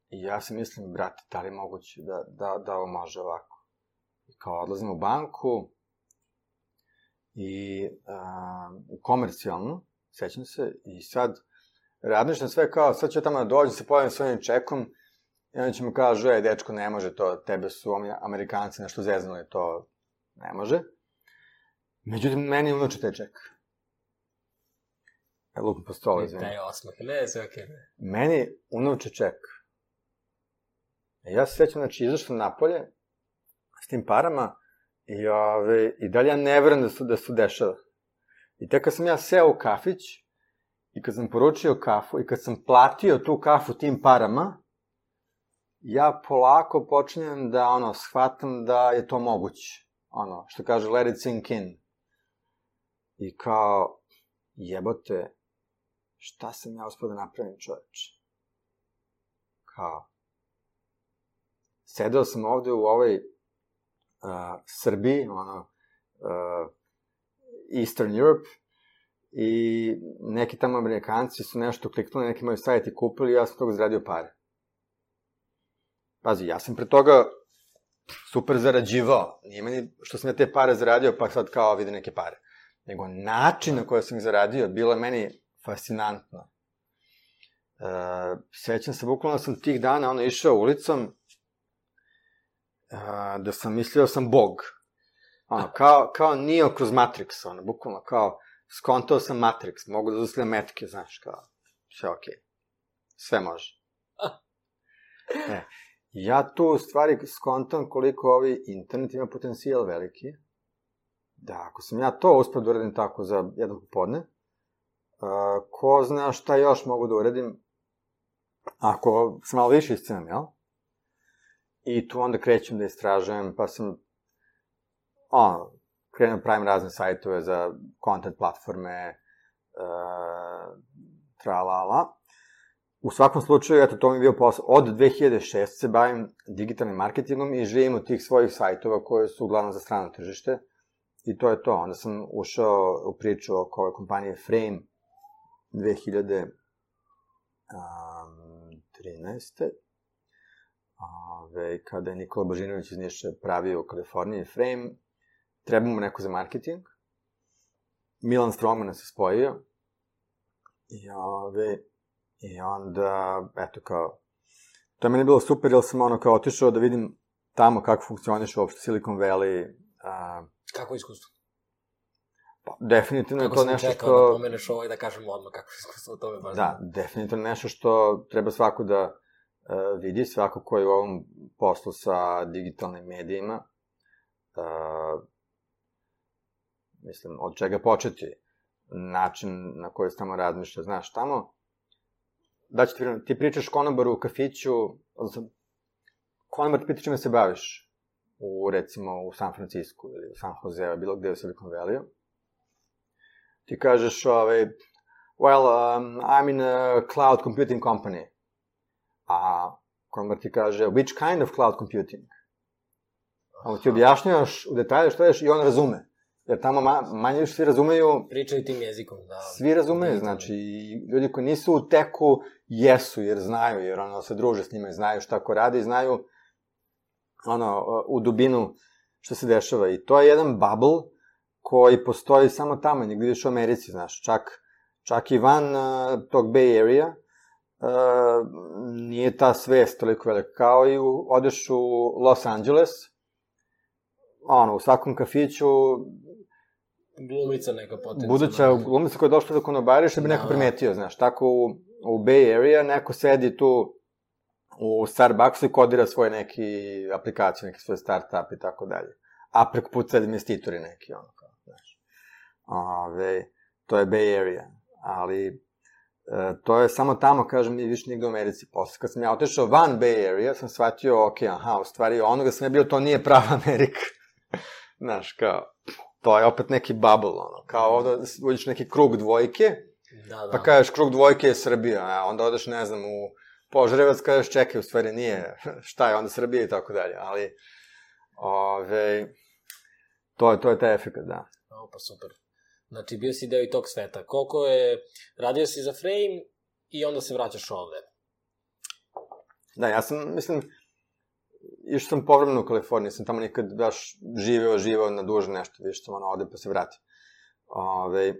i ja se mislim, brate, da li je moguće da, da, da ovo može ovako? I kao odlazim u banku, i uh, komercijalno, sećam se, i sad na sve kao, sad ću tamo da dođem, se pojavim svojim čekom, i onda će mu kažu, ej, dečko, ne može to, tebe su amerikanci nešto zeznali, to ne može. Međutim, meni unuče taj ček. E, lupim po stolu, izvini. Taj osmah, ne, sve okej. Okay. Meni unuče ček. E, ja se sećam, znači, izašao napolje s tim parama, I, ove, I dalje ja ne verujem da su, da su dešava. I tek kad sam ja seo u kafić, i kad sam poručio kafu, i kad sam platio tu kafu tim parama, ja polako počinjem da, ono, shvatam da je to moguće. Ono, što kaže, let it sink in. I kao, jebote, šta sam ja uspio da napravim čoveče? Kao, sedeo sam ovde u ovoj uh, Srbiji, ono, uh, Eastern Europe, i neki tamo amerikanci su nešto kliknuli, neki moji sajt i kupili i ja sam toga zaradio pare. Pazi, ja sam pre toga super zarađivao. Nije meni što sam ja te pare zaradio, pa sad kao vidi neke pare. Nego način na koji sam ih zaradio, bilo je meni fascinantno. E, sećam se, bukvalno sam tih dana ono išao ulicom a, da sam mislio da sam bog. Ono, kao, kao Neo kroz Matrix, ono, bukvalno, kao, skontao sam Matrix, mogu da zaslijam metke, znaš, kao, sve okej. Okay. Sve može. E, ja tu u stvari skontam koliko ovaj internet ima potencijal veliki, da ako sam ja to uspio da uradim tako za jednog popodne, uh, ko zna šta još mogu da uradim ako sam malo više iscinem, jel? I tu onda krećem da istražujem, pa sam, ono, krenuo da pravim razne sajtove za content platforme, uh, tra-la-la. U svakom slučaju, eto, to mi je bio posao. Od 2006 se bavim digitalnim marketingom i živim od tih svojih sajtova koje su uglavnom za strano tržište. I to je to. Onda sam ušao u priču oko ove kompanije Frame 2013 ove, kada je Nikola Božinović iz Niša pravio u Kaliforniji Frame, treba mu neko za marketing. Milan Stroman se spojio. I, ove, I onda, eto kao, to je meni bilo super, jer sam ono kao otišao da vidim tamo kako funkcioniš uopšte Silicon Valley. A, Kako iskustvo? Pa, definitivno je Kako to sam nešto čekao što... da pomeneš ovo i da kažem odmah kako iskustvo u tome baš. Da, definitivno nešto što treba svako da uh, vidi, svako ko je u ovom poslu sa digitalnim medijima. Uh, mislim, od čega početi? Način na koji se tamo razmišlja, znaš, tamo, da ću ti, ti pričaš konobaru u kafiću, odnosno, konobar ti pita čime se baviš, u, recimo, u San Francisco ili u San Jose, bilo gde u Silicon Valley. Ti kažeš, ovaj, well, um, I'm in a cloud computing company. A konobar ti kaže, which kind of cloud computing? A on ti objašnjavaš u detalje što ješ i on razume. Jer tamo ma, manje više svi razumeju, Pričaju tim jezikom, da. svi razumeju, znači, ljudi koji nisu u teku, jesu, jer znaju, jer ono, se druže s njima i znaju šta ko radi, i znaju, ono, u dubinu što se dešava. I to je jedan bubble koji postoji samo tamo, nigde više u Americi, znaš, čak, čak i van uh, tog Bay Area, uh, nije ta svest toliko velika, kao i u, odeš u Los Angeles, ono, u svakom kafiću, Glumica neka potencijalna. buduća glumica koja je došla da konobariš, da bi neko da. primetio, znaš, tako u, u Bay Area neko sedi tu u Starbucksu i kodira svoj neki aplikaciju, neki svoj startup i tako dalje. A preko puta sedi investitori neki, ono kao, znaš. Ove, to je Bay Area, ali e, to je samo tamo, kažem, nije više nigde u Americi. Posle, kad sam ja otešao van Bay Area, sam shvatio, ok, aha, u stvari, onoga sam ja bio, to nije prava Amerika. znaš, kao, to je opet neki bubble, ono, kao ovde uđeš neki krug dvojke, Da, da. pa kažeš krug dvojke je Srbija, a onda odeš, ne znam, u Požarevac, kažeš čekaj, u stvari nije, šta je onda Srbija i tako dalje, ali, ove, to je, to je taj efekt, da. O, pa super. Znači, bio si deo i tog sveta. Koliko je... Radio si za Frame i onda se vraćaš ovde. Da, ja sam, mislim, išao sam povremeno u Kaliforniji, sam tamo nikad baš živeo, živeo na duže nešto, više sam ono, ode pa se vratim. Ove,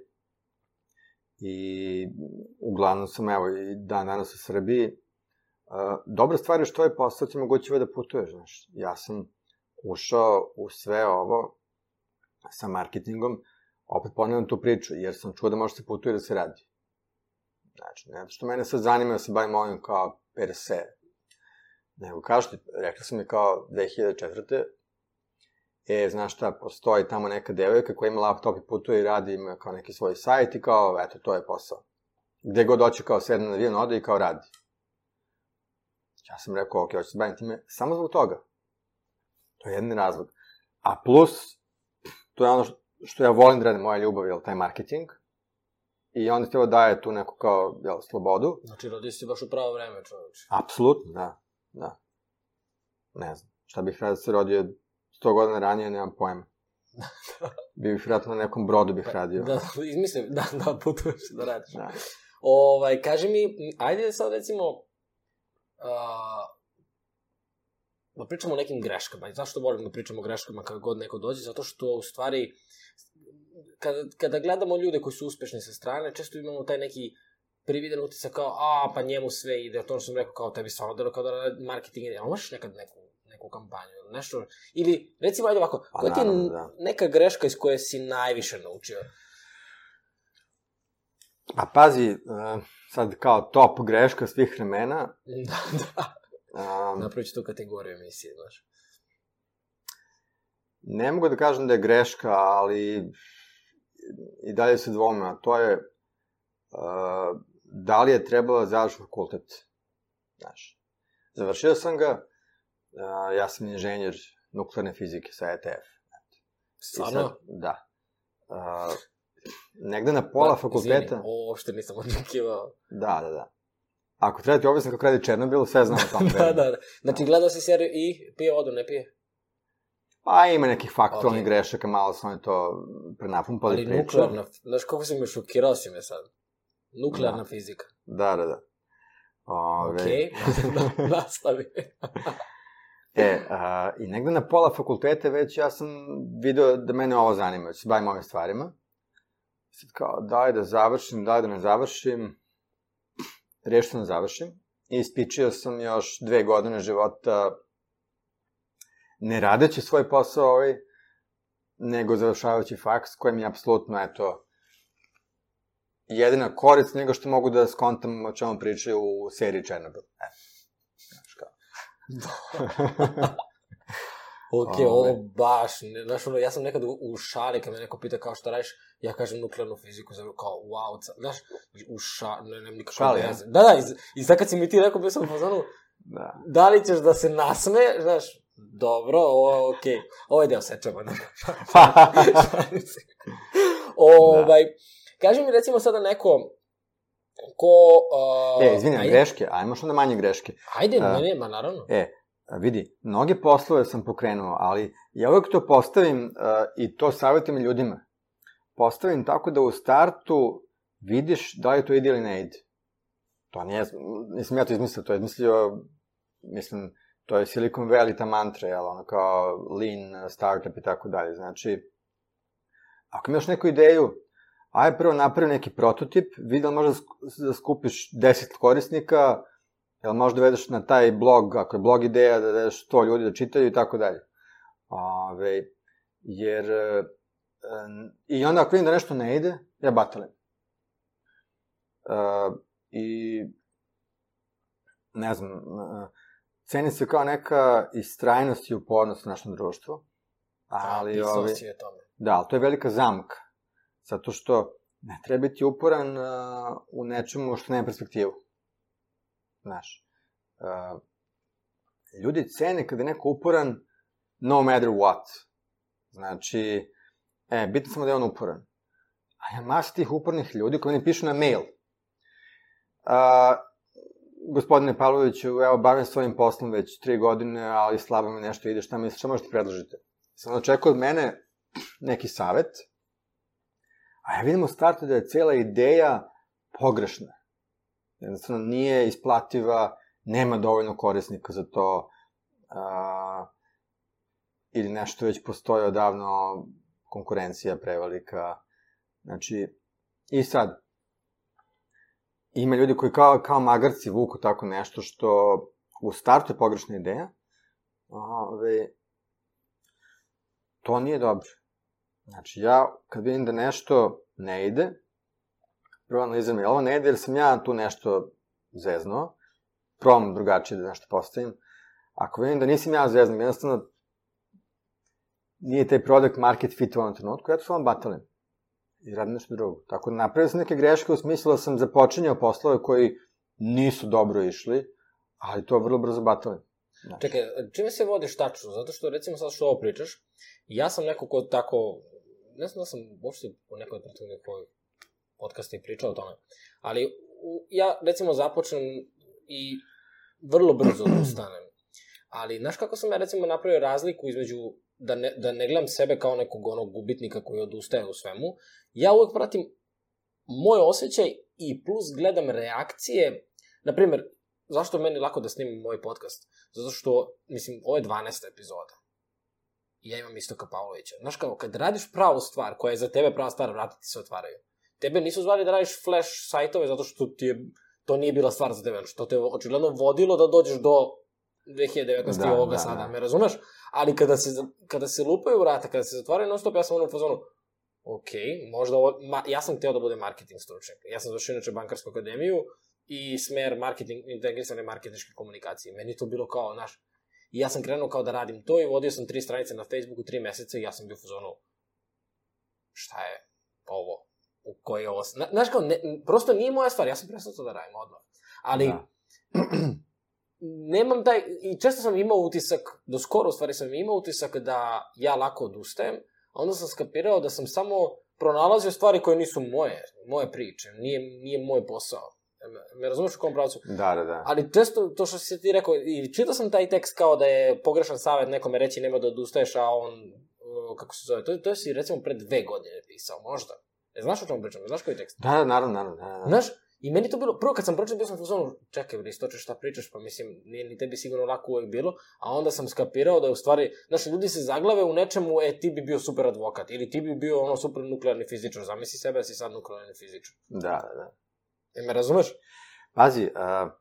I uglavnom sam, evo, i dan danas u Srbiji. Uh, dobra stvar je što je posao ti mogućiva da putuješ, znaš. Ja sam ušao u sve ovo sa marketingom, opet ponavljam tu priču, jer sam čuo da može se putuje da se radi. Znači, ne što mene sad zanima da se bavim ovim kao per se, nego kažete, rekli su mi kao 2004. E, znaš šta, postoji tamo neka devojka koja ima laptop i putuje i radi, ima kao neki svoj sajt i kao, eto, to je posao. Gde god doći kao sedne na avion, ode i kao radi. Ja sam rekao, ok, hoću se bavim time samo zbog toga. To je jedni razlog. A plus, to je ono što, što ja volim da radim, moja ljubav, jel, taj marketing. I onda ti ovo daje tu neku kao, jel, slobodu. Znači, rodio si baš u pravo vreme, čoveč. Apsolutno, da, da. Ne znam. Šta bih radio da se rodio 100 godina ranije, nemam pojma. Bi bih vjerojatno na nekom brodu bih radio. Da, izmislim, da, da, putuješ, da radiš. Da. Ovaj, kaži mi, ajde sad recimo, a, da pričamo o nekim greškama. I zašto volim da pričamo o greškama kada god neko dođe? Zato što, u stvari, kada, kada gledamo ljude koji su uspešni sa strane, često imamo taj neki prividen utisak kao, a, pa njemu sve ide, to što sam rekao, kao tebi stvarno delo kao da marketing ide. Ali imaš nekad neku, neku kampanju, nešto, ili, recimo, ajde ovako, Pa koja ti je da. neka greška iz koje si najviše naučio? Pa pazi, uh, sad kao top greška svih vremena, Da, da. Um, Napravit ću tu kategoriju emisije, znaš. ne mogu da kažem da je greška, ali i dalje se dvome, a to je uh, da li je trebalo da završiti fakultet. Znaš, završio sam ga, uh, ja sam inženjer nuklearne fizike sa ETF. I sad, Stvarno? da. Uh, negde na pola Da, fakulteta... Izvini, ovo uopšte nisam očekivao. Da, da, da. Ako treba ti objasnim kako radi Černobil, sve znam o tom. da, da, da. Znači, gledao si seriju i pije vodu, ne pije? Pa ima nekih faktualnih Ok. grešaka, malo su oni to prenapumpali Ali priču. nuklearna, znaš kako si me šokirao si me sad. Nuklearna Da. fizika. Da, da, da. Ove, Okej, da, nastavi. E, a, i negde na pola fakulteta već ja sam video da mene ovo zanima, da se bavim ovim stvarima. Sad kao, daj da završim, daj da ne završim. Rešio sam da završim. Ispičio sam još dve godine života ne radeći svoj posao ovaj, nego završavajući faks, koji mi je apsolutno, eto, jedina korist nego što mogu da skontam o čemu pričaju u seriji Chernobyl. E, znaš kao. Ok, Ove. ovo baš, ne, znaš, ono, ja sam nekad u, šali, kad me neko pita kao šta radiš, ja kažem nuklearnu fiziku, znam, kao, wow, ca- znaš, u šali, ne, nemam nikakve Šali, ja? Da, da, i, i sad kad si mi ti rekao, bio sam u fazonu, Da. da li ćeš da se nasme, znaš, dobro, ovo, ok, ovaj deo sečemo, da. Šalim se. ovaj, kaži mi recimo sada neko ko... Uh, E, izvini, greške, ajmo što na manje greške. Ajde, A. ma nema, naravno. E, vidi, mnoge poslove sam pokrenuo, ali ja uvek to postavim uh, i to savjetujem ljudima. Postavim tako da u startu vidiš da li to ide ili ne ide. To nije, nisam ja to izmislio, to je izmislio, mislim, to je Silicon Valley ta mantra, jel, ono kao lean startup i tako dalje. Znači, ako imaš neku ideju, aj prvo napravi neki prototip, vidi da možda da skupiš 10 korisnika, jel možda dovedeš na taj blog, ako je blog ideja, da dovedeš 100 ljudi da čitaju i tako dalje. Ove, jer, e, n- i onda ako vidim da nešto ne ide, ja batalim. E, I, ne znam, e, ceni se kao neka istrajnost i upornost u našem društvu, ali, Pisao ovi, si je tome. Da, ali to je velika zamka. Zato što ne treba biti uporan uh, u nečemu što nema perspektivu. Znaš. Uh, ljudi cene kada je neko uporan no matter what. Znači, e, bitno samo da je on uporan. A ja masa tih upornih ljudi koji mi pišu na mail. Uh, gospodine Pavloviću, evo, bavim svojim poslom već tri godine, ali slabo mi nešto ide, šta misliš, šta možete predložiti? Sam očekuje od mene neki savet, a ja vidim u startu da je cela ideja pogrešna. Jednostavno nije isplativa, nema dovoljno korisnika za to, a, ili nešto već postoji odavno, konkurencija prevelika. Znači, i sad, ima ljudi koji kao, kao magarci vuku tako nešto što u startu je pogrešna ideja, ove, to nije dobro. Znači, ja kad vidim da nešto ne ide, prvo analiziram, je ovo ne ide jer sam ja tu nešto zeznuo, probam drugačije da nešto postavim. Ako vidim da nisam ja zeznuo, jednostavno nije taj product market fit u ovom trenutku, ja to samo batalim. I radim nešto drugo. Tako da napravio sam neke greške u smislu da sam započinjao poslove koji nisu dobro išli, ali to vrlo brzo batalim. Znači, Čekaj, čime se vodiš tačno? Zato što, recimo, sad što ovo pričaš, ja sam neko ko tako, ne znam da sam uopšte u nekoj trenutku nekoj podcastu i pričao o tome, ali u, ja, recimo, započnem i vrlo brzo odustanem. Ali, znaš kako sam ja, recimo, napravio razliku između da ne, da ne gledam sebe kao nekog onog gubitnika koji odustaje u svemu, ja uvek pratim moj osjećaj i plus gledam reakcije, na primjer, zašto meni lako da snimim moj podcast? Zato što, mislim, ovo je 12. epizoda. I ja imam Istoka Pavlovića. Znaš kao, kad radiš pravu stvar, koja je za tebe prava stvar, vrati ti se otvaraju. Tebe nisu zvali da radiš flash sajtove zato što ti je, to nije bila stvar za tebe. Što te očigledno vodilo da dođeš do 2019. Da, i ovoga da, sada, da. me razumeš? Ali kada se, kada se lupaju vrata, kada se zatvaraju non stop, ja sam ono u fazonu, ok, možda ovo, ma, ja sam hteo da budem marketing stručnjak. Ja sam završio inače bankarsku akademiju i smer marketing, integrisane marketinške komunikacije. Meni to bilo kao, znaš, i ja sam krenuo kao da radim to i vodio sam tri stranice na Facebooku tri meseca i ja sam bio u fazonu, šta je ovo? U koji je ovo? Zna- Znaš kao, ne, prosto nije moja stvar, ja sam prestao to da radim odmah. Ali, Da. nemam taj, i često sam imao utisak, do skoro u stvari sam imao utisak da ja lako odustajem, a onda sam skapirao da sam samo pronalazio stvari koje nisu moje, moje priče, nije, nije moj posao. Me, me razumeš u kom pravcu? Da, da, da. Ali često, to što si ti rekao, i čitao sam taj tekst kao da je pogrešan savet nekome reći nema da odustaješ, a on, kako se zove, to, to si recimo pre dve godine pisao, možda. E, znaš o čemu pričam, znaš koji tekst? Da, da, naravno, naravno. Da, da. Znaš, i meni to bilo, prvo kad sam pročitao bio sam u fazonu, čekaj bre, istoče šta pričaš, pa mislim, nije ni tebi sigurno lako uvek bilo, a onda sam skapirao da je u stvari, znaš, ljudi se zaglave u nečemu, e, ti bi bio super advokat, ili ti bi bio ono super nuklearni fizičar, zamisli sebe da si sad nuklearni fizičar. Da, da, da. E, me razumeš? Pazi, uh,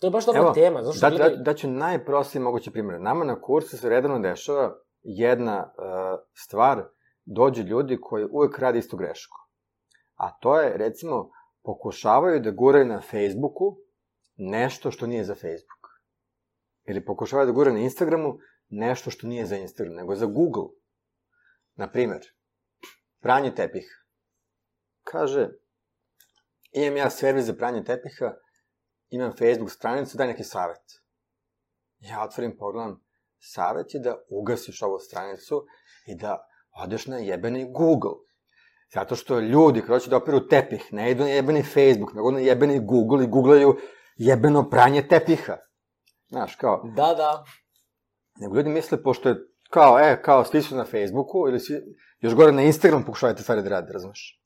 To je baš dobra Evo, tema, što da, da, ljudi... da ću najprostiji mogući primjer. Nama na kursu se redovno dešava jedna uh, stvar, dođu ljudi koji uvek rade istu grešku. A to je, recimo, pokušavaju da guraju na Facebooku nešto što nije za Facebook. Ili pokušavaju da guraju na Instagramu nešto što nije za Instagram, nego za Google. Naprimer, pranje tepiha. Kaže, imam ja servis za pranje tepiha, imam Facebook stranicu, daj neki savet. Ja otvorim, pogledam, savet je da ugasiš ovu stranicu i da odeš na jebeni Google. Zato što ljudi, kada hoće da operu tepih, ne idu na jebeni Facebook, nego na jebeni Google i googlaju jebeno pranje tepiha. Znaš, kao, Da, da. nego ljudi misle, pošto je kao, e, kao, svi su na Facebooku, ili svi, još gore na Instagram pokušavate stvari da rade, razumeš?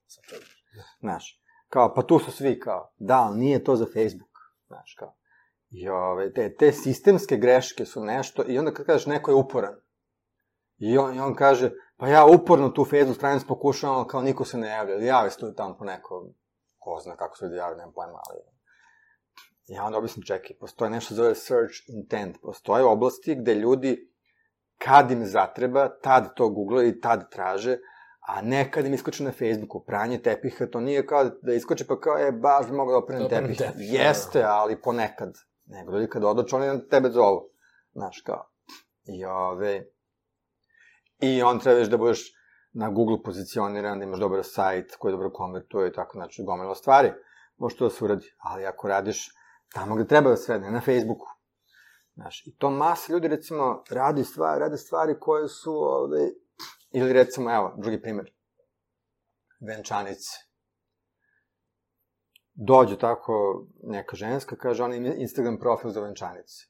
Znaš, kao, pa tu su svi, kao, da, ali nije to za Facebook, znaš, kao. I ove, te, te sistemske greške su nešto, i onda kad kažeš neko je uporan, i on, i on kaže, pa ja uporno tu Facebook stranicu pokušavam, ali kao niko se ne javlja, ili javi se tu tamo po neko, ko zna kako se ljudi javlja, nemam pojma, ali... Ja onda objasnim, čekaj, postoje nešto zove search intent, postoje oblasti gde ljudi, kad im zatreba, tad to googlaju i tad traže, a ne kad im iskoče na Facebooku, pranje tepiha, to nije kao da iskoče pa kao, e, baš bi mogao da oprem Da tepih. tepih, da. Jeste, ali ponekad. Nego ljudi kad odoče, oni na tebe zovu. Znaš, kao. I ove... I on trebaš da budeš na Google pozicioniran, da imaš dobar sajt koji dobro konvertuje i tako, znači, gomilo stvari. Može to da se uradi, ali ako radiš tamo gde treba da se radi, na Facebooku. Znaš, i to masa ljudi, recimo, radi stvari, rade stvari koje su, ovde, ili recimo, evo, drugi primer, venčanice. Dođe tako neka ženska, kaže, ona ima Instagram profil za venčanice.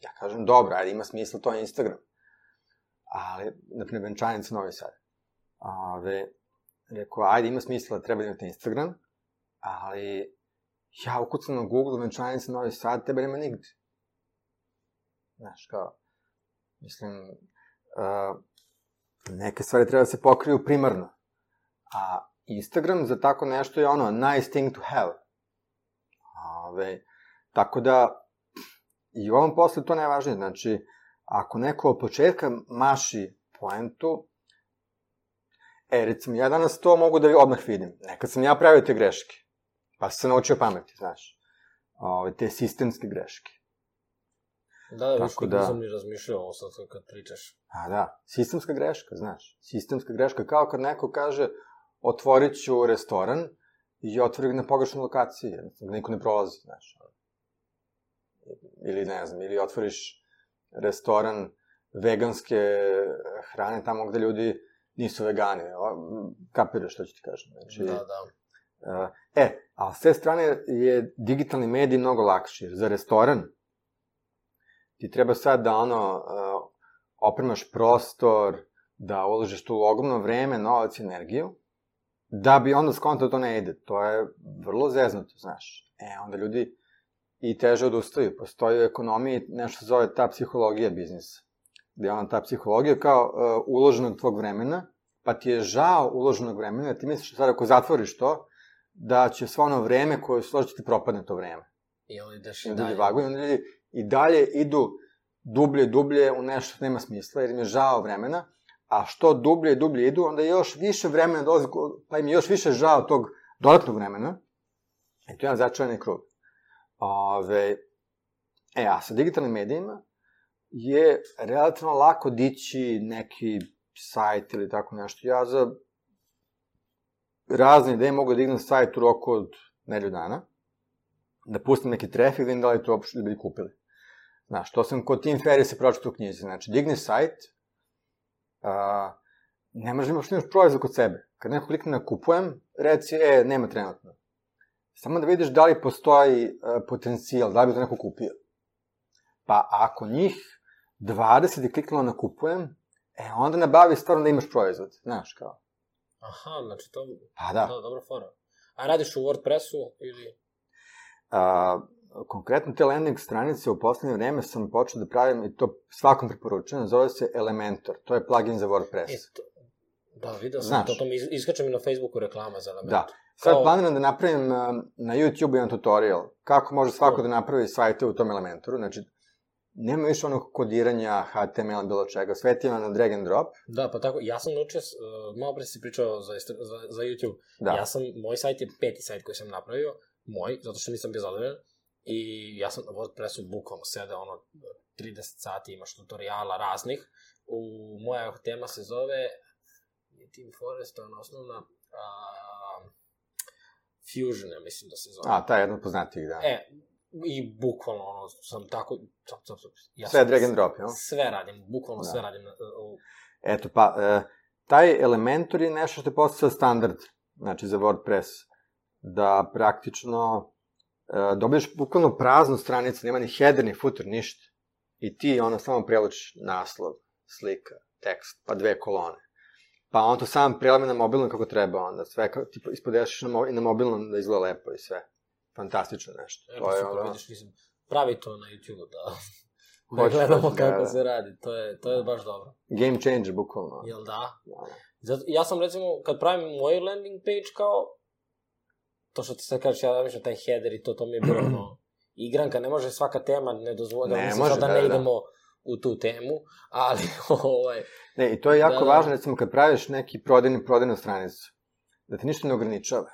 Ja kažem, dobro, ajde, ima smisla, to je Instagram. Ali, naprimjer, venčanice Novi Sad. Ove, rekao, ajde, ima smisla, treba da imate Instagram, ali ja ukucam na Google venčanice Novi Sad, tebe nema nigde. Znaš, kao, mislim, uh, neke stvari treba da se pokriju primarno. A Instagram za tako nešto je ono, nice thing to have. Ove, tako da, i u ovom poslu to najvažnije. Znači, ako neko od početka maši poentu, e, recimo, ja danas to mogu da odmah vidim. Nekad sam ja pravio te greške, pa sam se naučio pameti, znaš. Ove, te sistemske greške. Da, da, Tako da... da- nisam ni razmišljao ovo sad kad pričaš. A da, sistemska greška, znaš. Sistemska greška, kao kad neko kaže otvorit ću restoran i otvori ga na pogrešnoj lokaciji, jednostavno niko ne prolazi, znaš. Ili ne znam, ili otvoriš restoran veganske hrane tamo gde ljudi nisu vegani. Kapiraš što ću ti kažem. Znači, Da, da. E, a s te strane je digitalni medij mnogo lakši, jer za restoran ti treba sad da ono, opremaš prostor, da uložiš tu ogromno vreme, novac i energiju, da bi onda skontao da to ne ide. To je vrlo zeznuto, znaš. E, onda ljudi i teže odustaju. Postoji u ekonomiji nešto se zove ta psihologija biznisa. Gde je ona ta psihologija kao uh, uloženog tvog vremena, pa ti je žao uloženog vremena, ti misliš sad ako zatvoriš to, da će svo ono vreme koje se složi ti propadne to vreme. I onda ideš I i dalje. vaguju, onda ljudi i dalje idu dublje i dublje u nešto što nema smisla, jer im je žao vremena, a što dublje i dublje idu, onda još više vremena dolazi, pa im je još više žao tog dodatnog vremena, i to je jedan začarani krug. Ove, e, a sa digitalnim medijima je relativno lako dići neki sajt ili tako nešto. Ja za razne ideje mogu da dignem sajt u roku od nedelju dana, da pustim neki trafik, da vidim da li to uopšte ljudi kupili. Znaš, to sam kod Tim Ferrisa pročitao u knjizi. Znači, digneš sajt, a, ne možeš da imaš proizvod kod sebe. Kad neko klikne na kupujem, reci, e, nema trenutno. Samo da vidiš da li postoji a, potencijal, da li bi to neko kupio. Pa ako njih 20 je kliknulo na kupujem, e, onda nabavi stvarno da imaš proizvod. Znaš, kao. Aha, znači to... Pa da. Da, dobra fora. A radiš u WordPressu ili... A, konkretno te landing stranice u poslednje vreme sam počeo da pravim i to svakom preporučujem, zove se Elementor, to je plugin za WordPress. E, to, da, video sam Znaš. to, to mi is- iskače mi na Facebooku reklama za element. Da, Sad Kao- planiram da napravim uh, na YouTube jedan tutorial kako može svako da napravi sajte u tom elementoru. Znači, nema više onog kodiranja HTML bilo čega, sve ti ima na drag and drop. Da, pa tako, ja sam naučio, uh, malo pre si pričao za, za, za YouTube, Da. ja sam, moj sajt je peti sajt koji sam napravio, moj, zato što nisam bio zadovoljan, i ja sam na WordPressu bukvalno sedeo ono 30 sati, imaš tutoriala raznih, u, moja tema se zove Team Forest, ona osnovna, a, Fusion, ja mislim da se zove. A, ta je jedna od poznatijih, da. E, i bukvalno ono, sam tako, cap, cap, cap, ja Sve sam drag and drop, jel? Sve radim, bukvalno Da. sve radim. na- u- Eto, pa, e, taj Elementor je nešto što je postao standard, znači za WordPress, da praktično e, dobiješ bukvalno praznu stranicu, nema ni header, ni footer, ništa. I ti ono samo prelučiš naslov, slika, tekst, pa dve kolone. Pa on to sam prelame na mobilnom kako treba onda, sve kao, ti ispodešiš na, mo- na mobilnom da izgleda lepo i sve. Fantastično nešto. Evo, To je super, ono, vidiš, mislim, pravi to na YouTube da, da gledamo da, kako da. se radi, to je, to je baš dobro. game changer, bukvalno. Jel da? Da. Zato, ja sam recimo, kad pravim moj landing page kao, to što ti sad kažeš, ja mislim taj header i to, to mi je bilo ono, igranka, ne može svaka tema, ne dozvoljava, Ne mislim može, da da, ne da. idemo u tu temu, ali, ovaj, Ne, i to je jako Da, da. važno, recimo, kad praviš neki prodajni, prodajnu stranicu, da te ništa ne ograničava.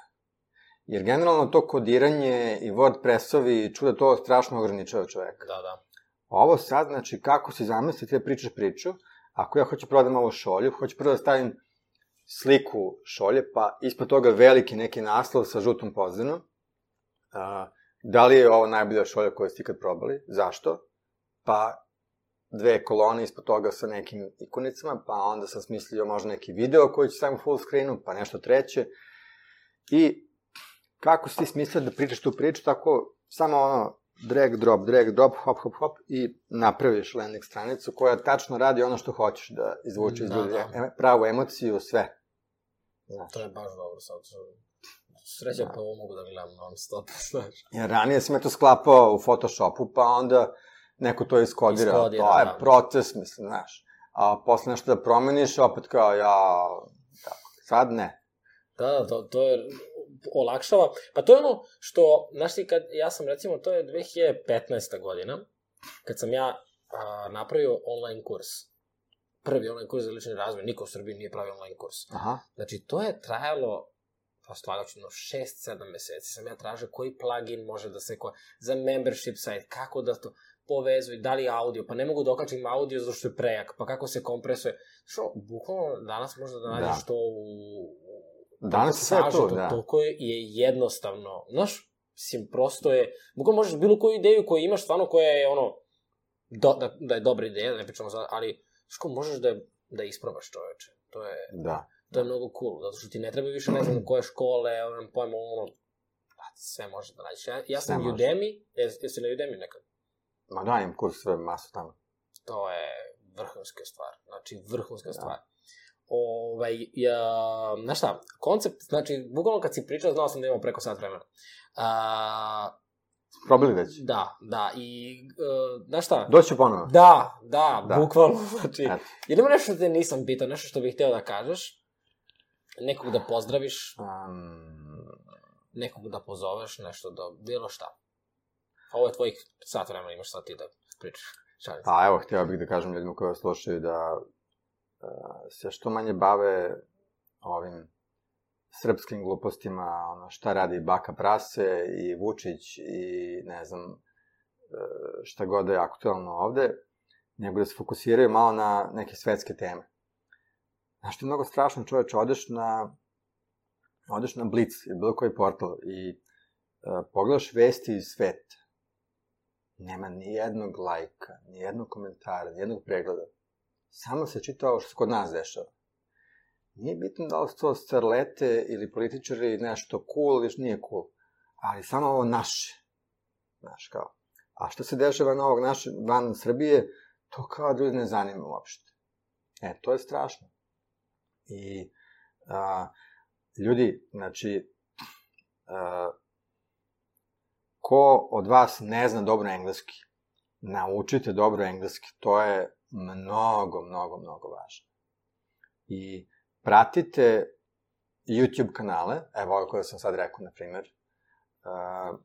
Jer generalno to kodiranje i WordPressovi i čuda to strašno ograničava čoveka. da, da. Ovo sad, znači, kako si zamisli, ti da pričaš priču, ako ja hoću prodam ovo šolju, hoću prvo da stavim sliku šolje, pa ispod toga veliki neki naslov sa žutom pozadinom. A, da li je ovo najbolja šolja koju ste ikad probali? Zašto? Pa dve kolone ispod toga sa nekim ikonicama, pa onda sam smislio možda neki video koji će stavim u full screenu, pa nešto treće. I kako si ti smislio da pričaš tu priču, tako samo ono, drag, drop, drag, drop, hop, hop, hop i napraviš landing stranicu koja tačno radi ono što hoćeš da izvuče iz Da, ljudi, da. pravu emociju, sve. Znaš. To je baš dobro sad. Sreća Da. pa ovo mogu da gledam non stop, znaš. Jer ranije sam je to sklapao u Photoshopu, pa onda neko to iskodira. Iskodira, to je da. proces, mislim, znaš. A posle nešto da promeniš, opet kao, ja, tako, sad ne. Da, da, to, to je olakšava. Pa to je ono što, znaš ti, kad, ja sam recimo, to je 2015. godina, kad sam ja a, napravio online kurs. Prvi online kurs za lični razvoj, niko u Srbiji nije pravio online kurs. Aha. Znači, to je trajalo, pa slagaću, no 6-7 meseci sam ja tražio koji plugin može da se, ko, za membership site, kako da to povezuju, da li audio, pa ne mogu da okačim audio zato što je prejak, pa kako se kompresuje. Što, bukvalno, danas možda da nađeš Da. to u, Danas je sve sažeto, da. Toliko je, je jednostavno. Znaš, mislim, prosto je... Bukvalno možeš bilo koju ideju koju imaš stvarno koja je ono... Do, da, da je dobra ideja, ne pričamo sad, ali što možeš da, da isprobaš čoveče. To je, Da. to je mnogo cool, zato što ti ne treba više ne znam koje škole, nemam pojma, ono, pa, sve može da nađeš. Ja, ja sam. Udemy, jes, jesi na Udemy nekad? Ma da, imam kurs sve masu tamo. To je vrhunska stvar. Znači, vrhunska Da. stvar. Ovaj, ja, znaš šta, koncept, znači, bukvalno kad si pričao, znao sam da imamo preko sat vremena. A, Probali već? da, da, i, uh, znaš šta, Doći ponovo. da, da, Da. bukvalno, znači, Eto. ili ima nešto što te nisam pitao, nešto što bih hteo da kažeš, nekog da pozdraviš, Um, nekog da pozoveš, nešto da, bilo šta. Ovo je tvojih sat vremena, imaš sad ti da pričaš. Šalim. Pa evo, htio bih da kažem ljudima koji vas slušaju da uh, se što manje bave ovim srpskim glupostima, ono, šta radi Baka Prase i Vučić i ne znam uh, šta god je aktualno ovde, nego da se fokusiraju malo na neke svetske teme. Znaš je mnogo strašno čoveče, odeš na odeš na Blitz ili bilo koji portal i uh, pogledaš vesti iz sveta nema ni jednog lajka, ni jednog komentara, ni jednog pregleda. Samo se čita ovo što se kod nas dešava. Nije bitno da li su to starlete ili političari nešto cool ili nije cool, ali samo ovo naše. Znaš, kao. A što se dešava na ovog naše, van Srbije, to kao ljudi ne zanima uopšte. E, to je strašno. I a, ljudi, znači, a, ko od vas ne zna dobro engleski, naučite dobro engleski. To je mnogo, mnogo, mnogo važno. I pratite YouTube kanale, evo ovo koje sam sad rekao, na primjer, uh,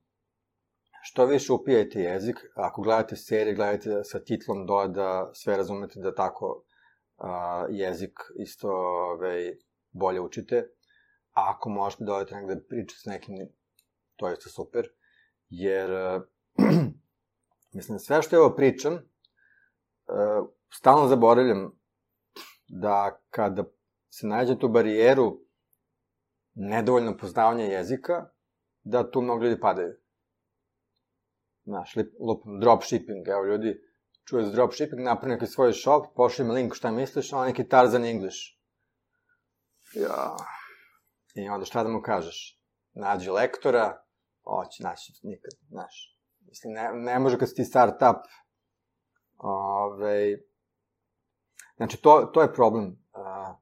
što više upijajte jezik, ako gledate serije, gledajte sa titlom dole da sve razumete da tako jezik isto ovaj, bolje učite. A ako možete da odete negde pričate s nekim, to je isto super. Jer, uh, mislim, sve što evo pričam, uh, stalno zaboravljam da kada se nađe tu barijeru nedovoljno poznavanja jezika, da tu mnogo ljudi padaju. Znaš, lup, dropshipping, evo ljudi, čuje za dropshipping, napravi neki svoj shop, pošli mi link šta misliš, a on neki Tarzan English. Ja. I onda šta da mu kažeš? Nađi lektora, oći, naći nikad, znaš. Mislim, ne, ne može kad si ti startup, ove, znači, to, to je problem. Uh,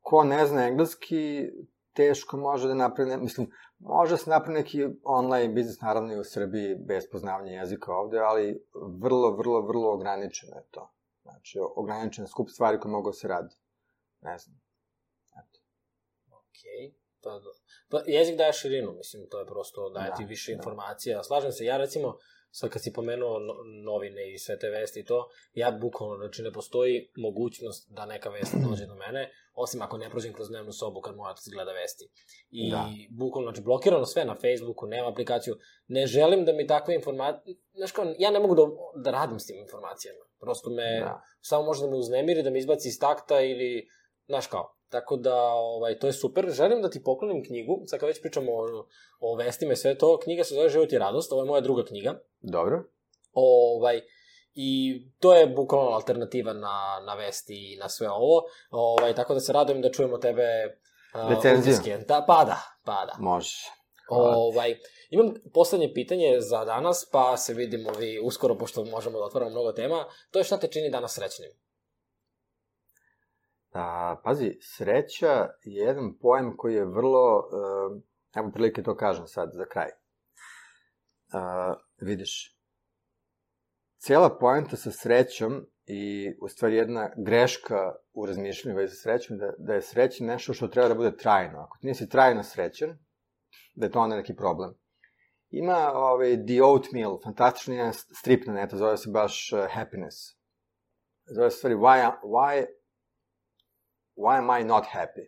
ko ne zna engleski, teško može da napravi, mislim, može se napravi neki online biznis, naravno i u Srbiji, bez poznavanja jezika ovde, ali vrlo, vrlo, vrlo ograničeno je to. Znači, ograničen skup stvari koje mogu da se radi. Ne znam. Eto. Okej. Okay. Pa, pa jezik daje širinu, mislim, to je prosto daje da, ti više da. informacija. Slažem se, ja recimo, sad kad si pomenuo novine i sve te vesti i to, ja bukvalno, znači ne postoji mogućnost da neka vest dođe do mene, osim ako ne prođem kroz dnevnu sobu kad moja otac gleda vesti. I da. bukvalno, znači blokirano sve na Facebooku, nema aplikaciju, ne želim da mi takve informacije, znaš kao, ja ne mogu da, da radim s tim informacijama. Prosto me, da. samo može da me uznemiri, da me izbaci iz takta ili, znaš kao, Tako da, ovaj, to je super. Želim da ti poklonim knjigu, sad kad već pričamo o, o vestima i sve to, knjiga se zove Život i radost, ovo je moja druga knjiga. Dobro. Ovaj, I to je bukvalno alternativa na, na vesti i na sve ovo. Ovaj, tako da se radujem da čujemo tebe Recenziju. Da, pa da, pa da. Može. Ovaj, imam poslednje pitanje za danas, pa se vidimo vi uskoro, pošto možemo da otvoramo mnogo tema. To je šta te čini danas srećnim? A, pazi, sreća je jedan pojem koji je vrlo, uh, evo prilike to kažem sad za kraj. Uh, vidiš, cijela poenta sa srećom i u stvari jedna greška u razmišljanju vezi sa srećom, da, da je sreća nešto što treba da bude trajno. Ako ti nisi trajno srećan, da je to onda neki problem. Ima ovaj, The Oatmeal, fantastični strip na netu, zove se baš uh, Happiness. Zove se stvari Why, why why am I not happy?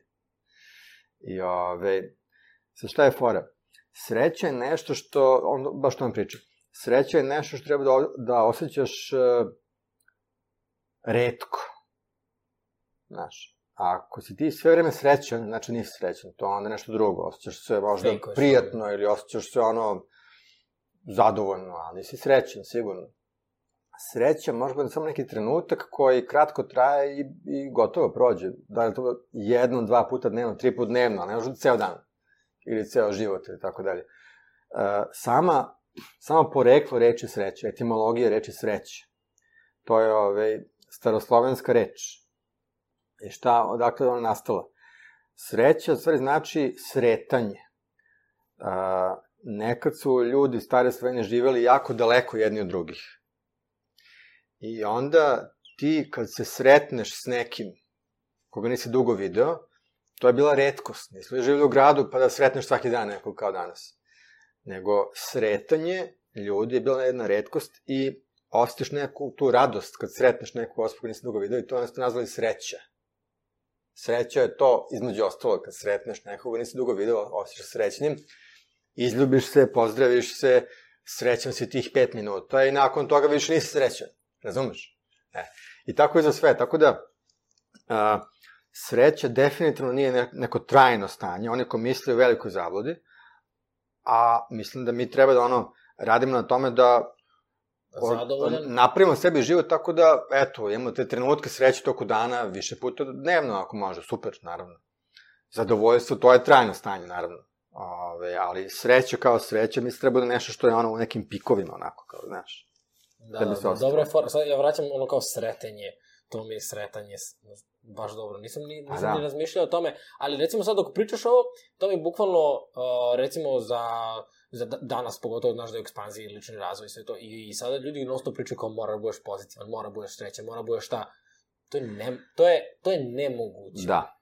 I ove, sa šta je fora? Sreća je nešto što, on baš to vam priča, sreća je nešto što treba da, da osjećaš uh, redko. Znaš, ako si ti sve vreme srećan, znači nisi srećan, to onda nešto drugo, osjećaš se možda Fake prijatno ili osjećaš se ono zadovoljno, ali nisi srećan, sigurno sreća biti samo neki trenutak koji kratko traje i, i gotovo prođe. Da je to jedno, dva puta dnevno, tri puta dnevno, ne može ceo dan. Ili ceo život ili tako dalje. E, sama, sama poreklo reči sreće, etimologija reči sreće, to je ovaj, staroslovenska reč. I šta, odakle ona nastala? Sreća, u stvari, znači sretanje. A, e, nekad su ljudi stare svojene živeli jako daleko jedni od drugih I onda ti kad se sretneš s nekim koga nisi dugo video, to je bila redkost. Nisi li živio u gradu pa da sretneš svaki dan nekog kao danas. Nego sretanje ljudi je bila jedna redkost i osjetiš neku tu radost kad sretneš neku osobu koju nisi dugo video i to ste nazvali sreća. Sreća je to, između ostalo, kad sretneš nekoga nisi dugo video, osjećaš srećnim, izljubiš se, pozdraviš se, srećan si tih pet minuta i nakon toga više nisi srećan. Razumeš? E. I tako je za sve. Tako da, a, sreća definitivno nije neko trajno stanje. Oni ko misli u velikoj zabludi, a mislim da mi treba da ono, radimo na tome da Zadovoljan. napravimo sebi život tako da, eto, imamo te trenutke sreće toku dana, više puta dnevno, ako može, super, naravno. Zadovoljstvo, to je trajno stanje, naravno. Ove, ali sreća kao sreća, mislim, treba da nešto što je ono u nekim pikovima, onako, kao, znaš. Da, da, da dobro je for... Sad ja vraćam ono kao sretenje. To mi je sretanje baš dobro. Nisam ni, nisam da. ni razmišljao o tome, ali recimo sad dok pričaš ovo, to mi bukvalno, uh, recimo za, za danas, pogotovo znaš da je ekspanzija i lični razvoj i sve to, i, i sada ljudi non stop pričaju kao mora da budeš pozitivan, mora da budeš srećan, mora da budeš šta. To je, ne, to je, to je nemoguće. Da.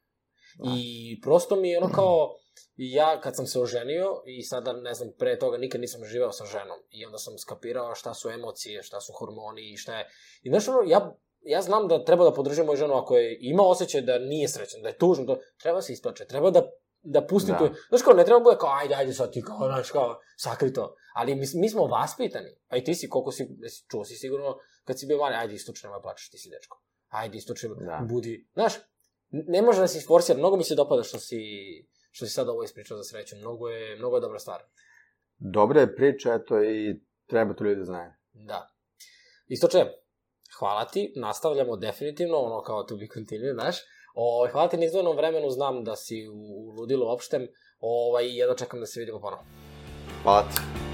Da. I prosto mi je ono kao, ja kad sam se oženio i sada, ne znam, pre toga nikad nisam živeo sa ženom i onda sam skapirao šta su emocije, šta su hormoni i šta je. I znaš ono, ja, ja znam da treba da podržim moju ženu ako je ima osjećaj da nije srećan, da je tužno, to, treba se isplače, treba da da pusti Da. to. Znaš kao, ne treba bude kao, ajde, ajde sad ti kao, znaš kao, sakri to. Ali mi, mi smo vaspitani. A i ti si, koliko si, čuo si sigurno, kad si bio mali, ajde, istočno, nemoj plačeš, ti si dečko. Ajde, istočno, Da. budi. Znaš, ne može da se isforsira, mnogo mi se dopada što si, što si sad ovo ispričao za sreću, mnogo je, mnogo je dobra stvar. Dobra je priča, eto, i treba to ljudi da znaju. Da. Istoče, hvala ti, nastavljamo definitivno, ono kao to be continued, znaš. O, hvala ti na izdvojenom vremenu, znam da si u, u ludilu opštem, ovaj, jedno čekam da se vidimo ponovo. Hvala ti.